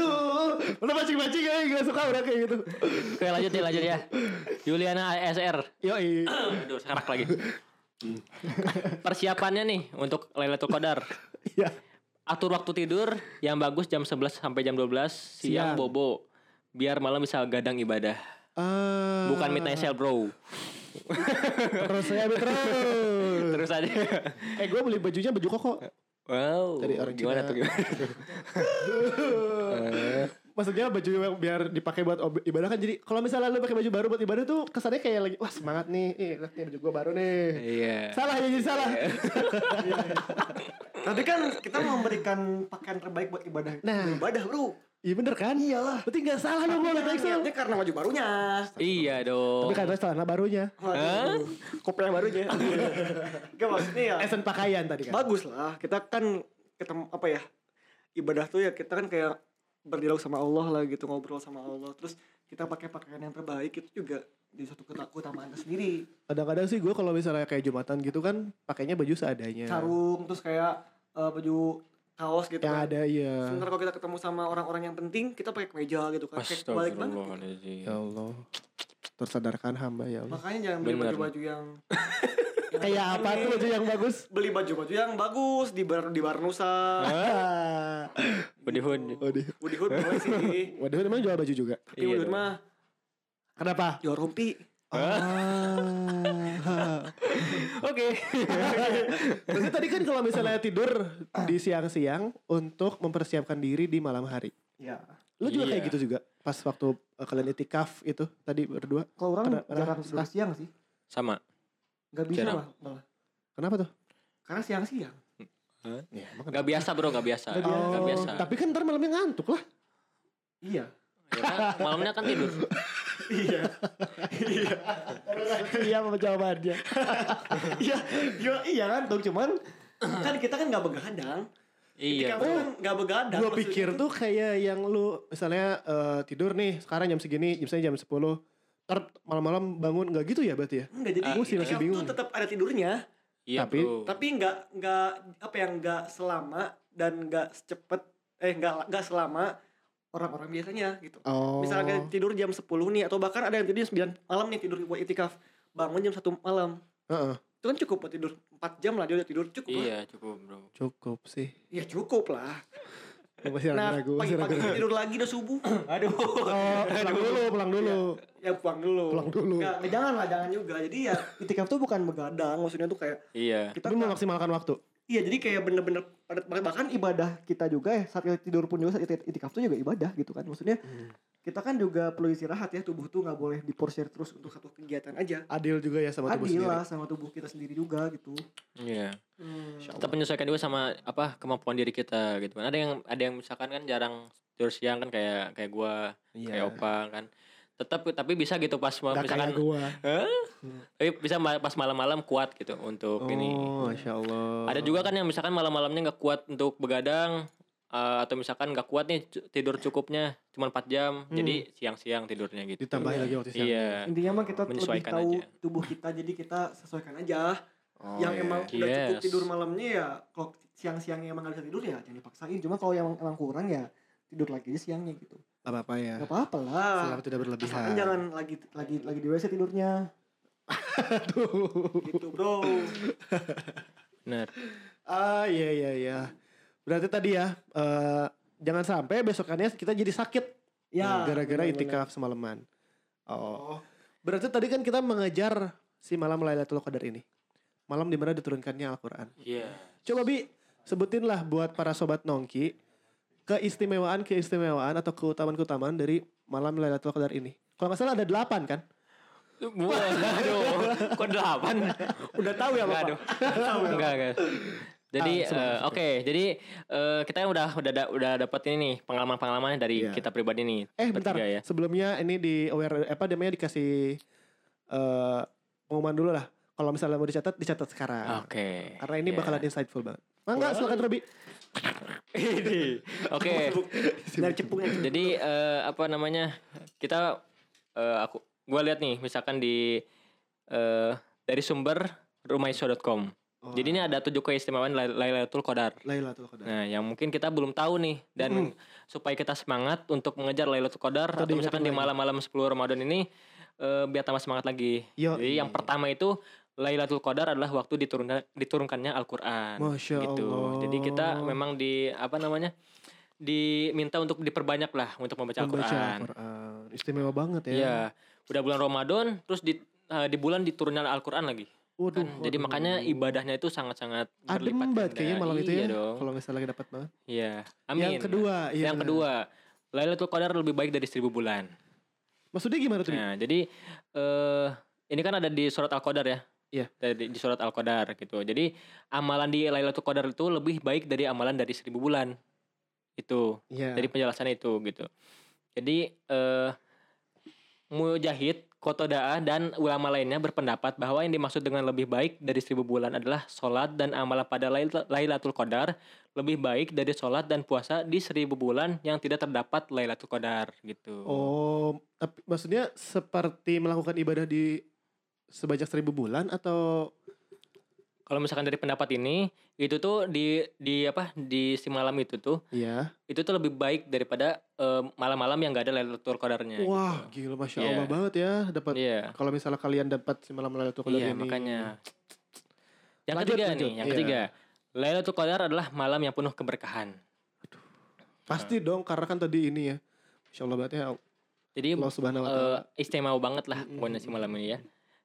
Aduh. Udah mancing-mancing ya. Gak suka udah kayak gitu. Oke, lanjut ya, lanjut ya. Yuliana ASR. Yoi. Aduh, sekarang lagi. Persiapannya nih untuk Lailatul Qadar. Iya. Atur waktu tidur yang bagus jam 11 sampai jam 12, siang Siang. bobo. Biar malam bisa gadang ibadah. Ah. Bukan midnight sale, bro. Terus saya terus. Terus aja. Eh gue beli bajunya baju koko. Wow. Dari orang gimana Cina. tuh gimana? Maksudnya baju yang biar dipakai buat ibadah kan jadi kalau misalnya lu pakai baju baru buat ibadah tuh kesannya kayak lagi wah semangat nih. Ih, lihat nih baju gue baru nih. Iya. Salah ya jadi salah. Tadi kan kita memberikan pakaian terbaik buat ibadah. Nah. ibadah, Bro. Iya bener kan? Iyalah. Berarti gak salah dong gue kata Excel. Niatnya karena baju barunya. Iya dong. Tapi karena celana barunya. Waduh, kopi yang barunya. Gak maksudnya ya. Esen pakaian tadi kan. Bagus lah. Kita kan ketemu apa ya? Ibadah tuh ya kita kan kayak berdialog sama Allah lah gitu ngobrol sama Allah. Terus kita pakai pakaian yang terbaik itu juga di keta- keutamaan tersendiri. Kadang-kadang sih gue kalau misalnya kayak jumatan gitu kan pakainya baju seadanya. Sarung terus kayak eh, baju kaos gitu Yang kan. ada iya. Sebentar kalau kita ketemu sama orang-orang yang penting, kita pakai kemeja gitu kan. Kayak balik banget. Astagfirullahaladzim. Ya Allah. Tersadarkan hamba ya Allah. Makanya jangan beli baju-baju yang Kayak apa tuh baju yang bagus? beli baju-baju yang bagus di bar di bar Nusa. Ah. Body hood. Waduh. Woody Hood boleh sih. Waduh emang jual baju juga. Tapi Iya Woody Hood dong. mah Kenapa? jual rompi. Ah. Oke. Berarti tadi kan kalau misalnya tidur di siang-siang untuk mempersiapkan diri di malam hari. Ya. Lu juga Iya. kayak gitu juga pas waktu uh, kalian itikaf itu tadi berdua. Kalau orang jarang tidur. suka siang sih. Sama. Gak bisa Jarang. lah malah. Kenapa tuh? Karena siang-siang. Ya, emang Gak biasa bro, gak biasa. Nggak biasa. Gak biasa. Tapi kan ntar malamnya ngantuk lah. Iya. Ya kan, malamnya kan tidur. iya. iya. iya apa jawabannya. Iya, iya, iya kan dong cuman kan kita kan nggak begadang. Iya. Ketika bro. kan nggak begadang. Gue pikir itu- tuh kayak yang lu misalnya eh, tidur nih sekarang jam segini, misalnya jam 10 Ntar malam-malam bangun nggak gitu ya berarti ya? Enggak jadi Gua sih masih bingung. tuh tetap ada tidurnya. Iya, Tapi- bro. Tapi nggak nggak apa ya nggak selama dan nggak cepet eh nggak nggak selama orang-orang biasanya gitu. Oh. Misalnya tidur jam 10 nih atau bahkan ada yang tidur jam 9 malam nih tidur buat itikaf. Bangun jam 1 malam. Heeh, Itu kan cukup buat tidur 4 jam lah dia udah tidur cukup lah. Iya, cukup, bro. cukup sih. Ya cukup lah. Nah pagi-pagi tidur lagi udah subuh. Aduh. Oh, pulang dulu, pulang dulu. Ya pulang dulu. Pulang dulu. Nggak, jangan lah, jangan juga. Jadi ya itikaf tuh bukan begadang, maksudnya tuh kayak Iya. kita memaksimalkan waktu. Iya jadi kayak bener-bener padat banget bahkan ibadah kita juga ya saat kita tidur pun juga saat itik- itikaf tuh juga ibadah gitu kan maksudnya kita kan juga perlu istirahat ya tubuh tuh nggak boleh diporsir terus untuk satu kegiatan aja Adil juga ya sama tubuh adil sendiri. lah sama tubuh kita sendiri juga gitu Iya. hmm. Kita menyesuaikan juga sama apa kemampuan diri kita gitu kan. Ada yang ada yang misalkan kan jarang tidur siang kan kayak kayak gua, kayak Iya. Opa kan. Tetap tapi bisa gitu pas mau Gak misalkan gua. Tapi bisa ma- pas malam-malam kuat gitu untuk ini. Oh, Masya Allah. Ada juga kan yang misalkan malam-malamnya nggak kuat untuk begadang eh, atau misalkan nggak kuat nih tidur cukupnya cuma 4 jam. Jadi siang-siang tidurnya gitu. Ditambahin lagi waktu siang. Iya. intinya mah kita lebih Menyesuaikan tahu aja. tubuh kita jadi kita sesuaikan aja Oh, yang iya. emang udah cukup Yes. tidur malamnya ya kalau siang-siangnya emang gak bisa tidur ya jangan dipaksain cuma kalau yang emang kurang ya tidur lagi aja siangnya gitu Gak apa-apa ya. gak apa-apa lah Selama tidak Asalkan berlebihan. jangan lagi lagi lagi di WC tidurnya Aduh. gitu bro Benar. Ah iya iya iya. Berarti tadi ya eh, jangan sampai besokannya kita jadi sakit ya gara-gara benar-benar. itikaf semalaman. Oh. Berarti tadi kan kita mengejar si malam Lailatul Qadar ini. Malam di mana diturunkannya Al-Qur'an. Iya. Coba Bi, sebutin lah buat para sobat nongki keistimewaan-keistimewaan atau keutamaan-keutamaan dari malam Lailatul Qadar ini. Kalau nggak salah ada delapan kan? Waduh, kok delapan? udah tahu ya bapak aduh. Enggak, enggak. Jadi Ah, sebut. oke, jadi eh, kita udah udah da- udah dapat ini nih pengalaman-pengalaman dari Iya. kita pribadi nih. Eh bentar, ya. sebelumnya ini di aware apa namanya dikasih eh pengumuman dulu lah. Kalau misalnya mau dicatat, dicatat sekarang. Oke. Karena ini ya. bakalan insightful banget. Mangga silakan Robi. Ini. Oke. dari cepungnya Jadi eh, apa namanya? Kita eh, aku gua lihat nih misalkan di eh, dari sumber rumaiso.com. Jadi ini ada tujuh keistimewaan Lai- Lailatul Qadar. Lailatul Qadar. Nah, yang mungkin kita belum tahu nih dan supaya kita semangat untuk mengejar Lailatul Qadar Atau atau misalkan di lagi. malam-malam 10 Ramadan ini eh, biar tambah semangat lagi. Yo, Jadi yang pertama itu Lailatul Qadar adalah waktu diturunkan diturunkannya Al-Qur'an. Masya gitu. Allah. Jadi kita memang di apa namanya? diminta untuk diperbanyak lah untuk membaca Al-Qur'an. Al-Quran. Istimewa banget ya. Iya. Udah bulan Ramadan terus di eh, di bulan diturunkan Al-Qur'an lagi. Waduh, Kan? Jadi waduh. makanya ibadahnya itu sangat-sangat adem berlipat banget ganda. kayaknya malam itu Iya ya. dong. Kalau misalnya lagi dapat banget. Iya. Amin. Yang kedua, iya yang benar. kedua, Lailatul Qadar lebih baik dari seribu bulan. Maksudnya gimana tuh? Nah, jadi eh ini kan ada di surat Al-Qadar ya. Iya. Dari di surat Al-Qadar gitu. Jadi amalan di Lailatul Qadar itu lebih baik dari amalan dari seribu bulan. Itu. Iya. Dari penjelasannya itu gitu. Jadi eh Mujahid, Kotoda'a dan ulama lainnya berpendapat bahwa yang dimaksud dengan lebih baik dari seribu bulan adalah sholat dan amalan pada Lail- Lailatul Qadar lebih baik dari sholat dan puasa di seribu bulan yang tidak terdapat Lailatul Qadar gitu. Oh, tapi maksudnya seperti melakukan ibadah di sebanyak seribu bulan atau Kalau misalkan dari pendapat ini, itu tuh di di apa di si malam itu tuh Iya. itu tuh lebih baik daripada eh, malam-malam yang gak ada Lailatul Qadarnya. Wah, gila masya Iya. Allah banget ya dapat. Iya. Kalau misalnya kalian dapat si malam Lailatul Qadar Iya, ini. makanya. Yang Lanjut, ketiga lanjut. nih, yang Iya. ketiga. Lailatul Qadar adalah malam yang penuh keberkahan. Pasti dong karena kan tadi ini ya. Masya Allah banget ya Jadi Allah Subhanahu wa taala. eh, istimewa banget lah pokoknya si malam ini ya.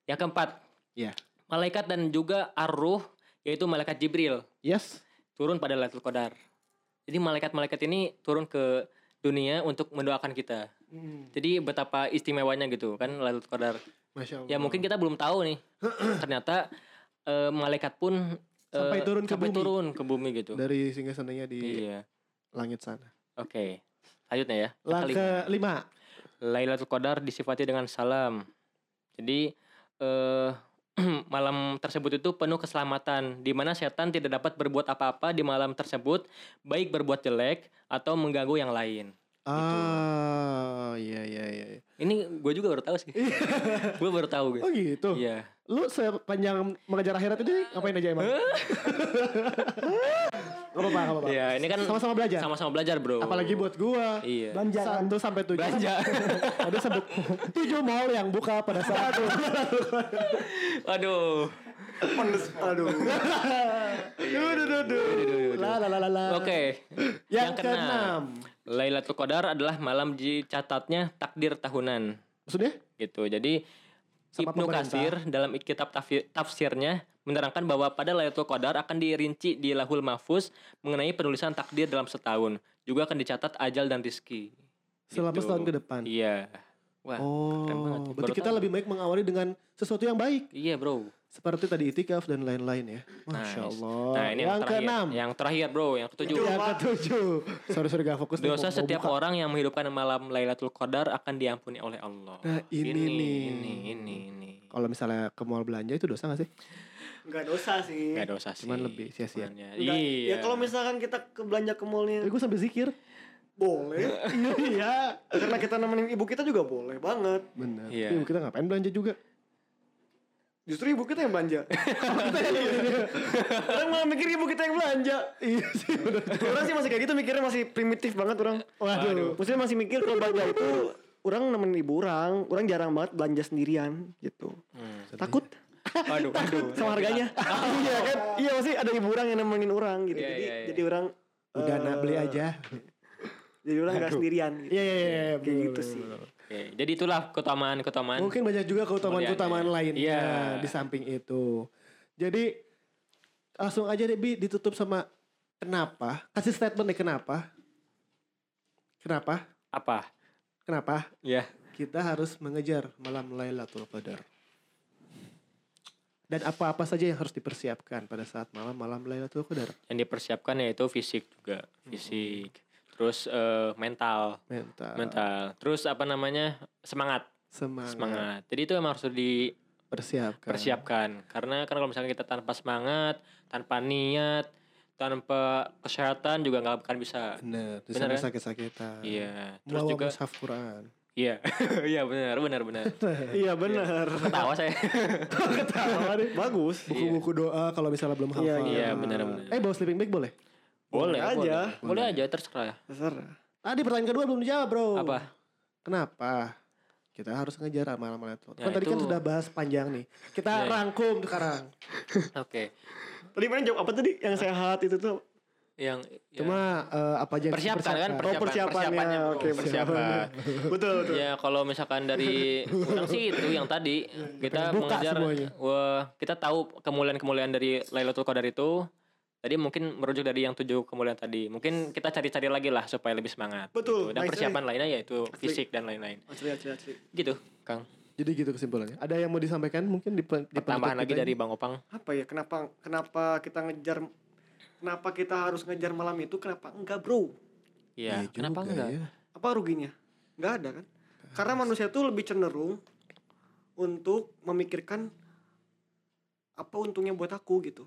Yang keempat, Iya. malaikat dan juga ar-ruh yaitu malaikat Jibril Yes. turun pada Lailatul Qadar. Jadi malaikat-malaikat ini turun ke dunia untuk mendoakan kita. Jadi betapa istimewanya gitu kan Lailatul Qadar. Masya Allah. Ya mungkin kita belum tahu nih. Ternyata eh, malaikat pun eh, Sampai turun ke sampai bumi. turun ke bumi gitu. dari singgah sananya di Iya. langit sana. Oke. Lanjutnya ya. Ke lima. Lailatul Qadar disifati dengan salam. Jadi eh malam tersebut itu penuh keselamatan di mana setan tidak dapat berbuat apa-apa di malam tersebut, baik berbuat jelek atau mengganggu yang lain. Ah, iya iya iya. iya. Ini gue Gue juga baru tahu sih. gue baru tahu gue. Oh gitu. Iya. Lu sepanjang mengejar akhirat ini ngapain aja emang? Gak apa-apa, gak apa-apa. Iya, ini kan Sama-sama belajar. Sama-sama belajar, Bro. Apalagi buat gua. Iya. Belanja. Satu sampai tujuh. Belanja. Ada sebut tujuh mall yang buka pada saat itu. Waduh. Aduh. Duh, duh, duh, duh. La la la la la. Oke. Yang keenam. Lailatul Qadar adalah malam dicatatnya takdir tahunan. Maksudnya? Gitu. Jadi Sama Ibnu. Katsir dalam kitab tafsir- tafsirnya menerangkan bahwa pada Lailatul Qadar akan dirinci di Lahul Mahfuz mengenai penulisan takdir dalam setahun. Juga akan dicatat ajal dan rizki. Selama Gitu. setahun ke depan. Iya. Wah, keren banget. Oh, Baru berarti kita tahu. lebih baik mengawali dengan sesuatu yang baik. Iya, Bro. Seperti tadi itikaf dan lain-lain ya. Masya Nice. Allah. Nah, ini yang, yang terakhir. keenam. Yang terakhir, Bro, yang ketujuh. Yang ketujuh. Sorry, sorry gak fokus. Dosa setiap buka. orang yang menghidupkan malam Lailatul Qadar akan diampuni oleh Allah. Nah, ini nih. Ini, ini, ini. Kalau misalnya ke mall belanja itu dosa gak sih? Enggak dosa sih. Gak dosa sih. Cuman lebih sia-sia. Ya, Enggak. Iya. Ya kalau misalkan kita ke belanja ke mallnya Tapi gue sambil zikir. boleh. Iya. Karena kita nemenin ibu kita juga boleh banget. Benar. Iya. Ibu kita ngapain belanja juga? Justru ibu kita yang belanja. orang malah mikir ibu kita yang belanja. Iya sih. Orang sih masih kayak gitu mikirnya masih primitif banget orang. Waduh. Maksudnya masih mikir kalau belanja itu orang nemenin ibu orang, orang jarang banget belanja sendirian gitu. Hmm. Takut Waduh, waduh. sama harganya. iya kan? Iya masih ada ibu orang yang nemenin orang gitu. Iya, jadi iya, iya. jadi orang Udah eh, nak beli aja. Jadi orang nggak sendirian gitu. Iya iya iya. iya, Kayak gitu sih. Oke, jadi itulah keutamaan-keutamaan. Mungkin banyak juga keutamaan-keutamaan lainnya iya. di samping itu. Jadi langsung aja deh Bi ditutup sama kenapa? Kasih statement deh kenapa? Kenapa? Apa? Kenapa Ya. kita harus mengejar malam Lailatul Qadar? Dan apa-apa saja yang harus dipersiapkan pada saat malam-malam Lailatul Qadar? Yang dipersiapkan yaitu fisik juga, fisik. Terus eh, mental, Mental, mental. Terus apa namanya? Semangat, semangat, semangat. Jadi itu emang harus dipersiapkan. persiapkan. Karena kan kalau misalnya kita tanpa semangat, tanpa niat, tanpa kesehatan juga nggak akan bisa. Di Bener sana kan? sakit-sakitan. Iya. Terus juga Quran. Iya. Iya benar, benar, benar. Iya benar. Ketawa saya. Ketawa deh. Bagus. Buku-buku doa kalau misalnya belum hafal. Iya, Iya, benar-benar. Eh bawa sleeping bag boleh? Boleh, Boleh aja. Boleh, boleh aja terserah. Terserah. Tadi pertanyaan kedua belum dijawab bro. Apa? Kenapa? Kita harus ngejar amalan-amalan itu. Ya, kan tadi kan sudah bahas panjang nih. Kita Ya. rangkum sekarang. Oke. Tadi mana jawab apa tadi? Yang sehat itu tuh. Yang ya. Cuma eh, apa aja yang persiapkan kan dipersiapkan. Oh, persiapannya. persiapannya. Oke, persiapan. betul betul. ya kalau misalkan dari orang sih itu yang tadi kita buka mengejar semuanya. wah kita tahu kemuliaan-kemuliaan dari Lailatul Qadar itu tadi mungkin merujuk dari yang tujuh kemuliaan tadi mungkin kita cari-cari lagi lah supaya lebih semangat Betul, gitu. dan nice persiapan lainnya yaitu fisik dan lain-lain Asli asli asli. gitu Kang Jadi gitu kesimpulannya. Ada yang mau disampaikan mungkin di, di tambahan lagi dari? Bang Opang Apa ya? Kenapa kenapa kita ngejar kenapa kita harus ngejar malam itu? Kenapa enggak, Bro? Iya Iya kenapa juga enggak ya. Apa ruginya? Enggak ada kan? Karena manusia tuh lebih cenderung untuk memikirkan apa untungnya buat aku gitu.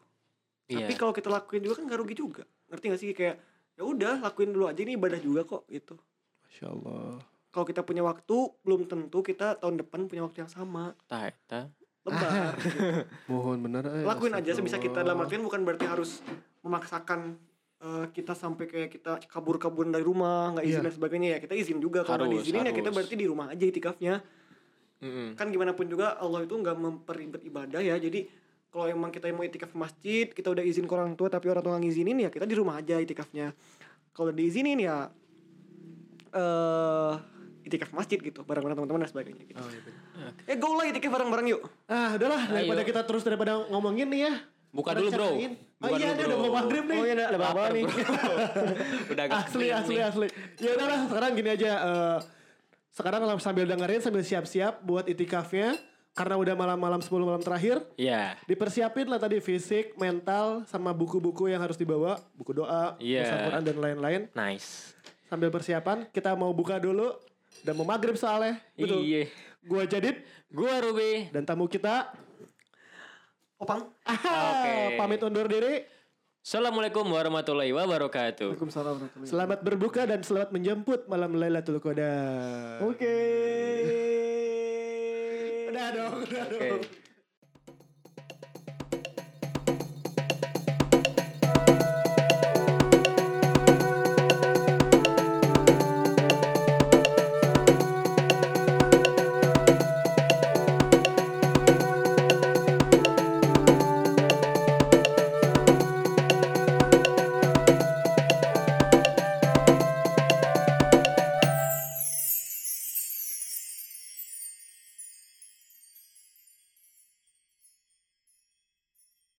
Iya. Tapi kalau kita lakuin juga kan gak rugi juga. Ngerti gak sih kayak ya udah lakuin dulu aja ini ibadah juga kok gitu. Masya Allah. Kalau kita punya waktu belum tentu kita tahun depan punya waktu yang sama. Tah, tah. Lebar. Mohon benar. eh, lakuin aja sebisa kita dalam artian bukan berarti harus memaksakan eh, kita sampai kayak kita kabur-kabur dari rumah nggak izin Iya. dan sebagainya ya kita izin juga kalau nggak Harus, diizinin ya kita berarti di rumah aja itikafnya Mm-mm. kan gimana pun juga Allah itu nggak memperibet ibadah ya jadi kalau emang kita mau itikaf masjid kita udah izin ke orang tua tapi orang tua nggak ngizinin ya kita di rumah aja itikafnya kalau diizinin ya eh itikaf masjid gitu bareng-bareng teman-teman dan sebagainya gitu. Oh, iya benar. Eh go lah itikaf bareng-bareng yuk. Ah udahlah daripada Ayo. kita terus daripada ngomongin nih ya. Buka dulu, bro. Buka oh iya dulu, bro. udah mau maghrib nih. Oh iya ada apa nih? udah asli asli nih. asli. Ya udahlah sekarang gini aja. eh, sekarang sambil dengerin sambil siap-siap buat itikafnya karena udah malam-malam 10 malam terakhir. Iya Dipersiapin lah tadi fisik, mental, sama buku-buku yang harus dibawa, buku doa, Iya. baca Quran dan lain-lain. nice Sambil persiapan, kita mau buka dulu dan mau maghrib soalnya. Betul. iya Gua Jadid gua Ruby dan tamu kita Opang. Oke. pamit undur diri. Assalamualaikum warahmatullahi wabarakatuh Waalaikumsalam warahmatullahi Selamat berbuka dan selamat menjemput malam Lailatul Qadar. Oke. Udah dong, udah Oke. dong.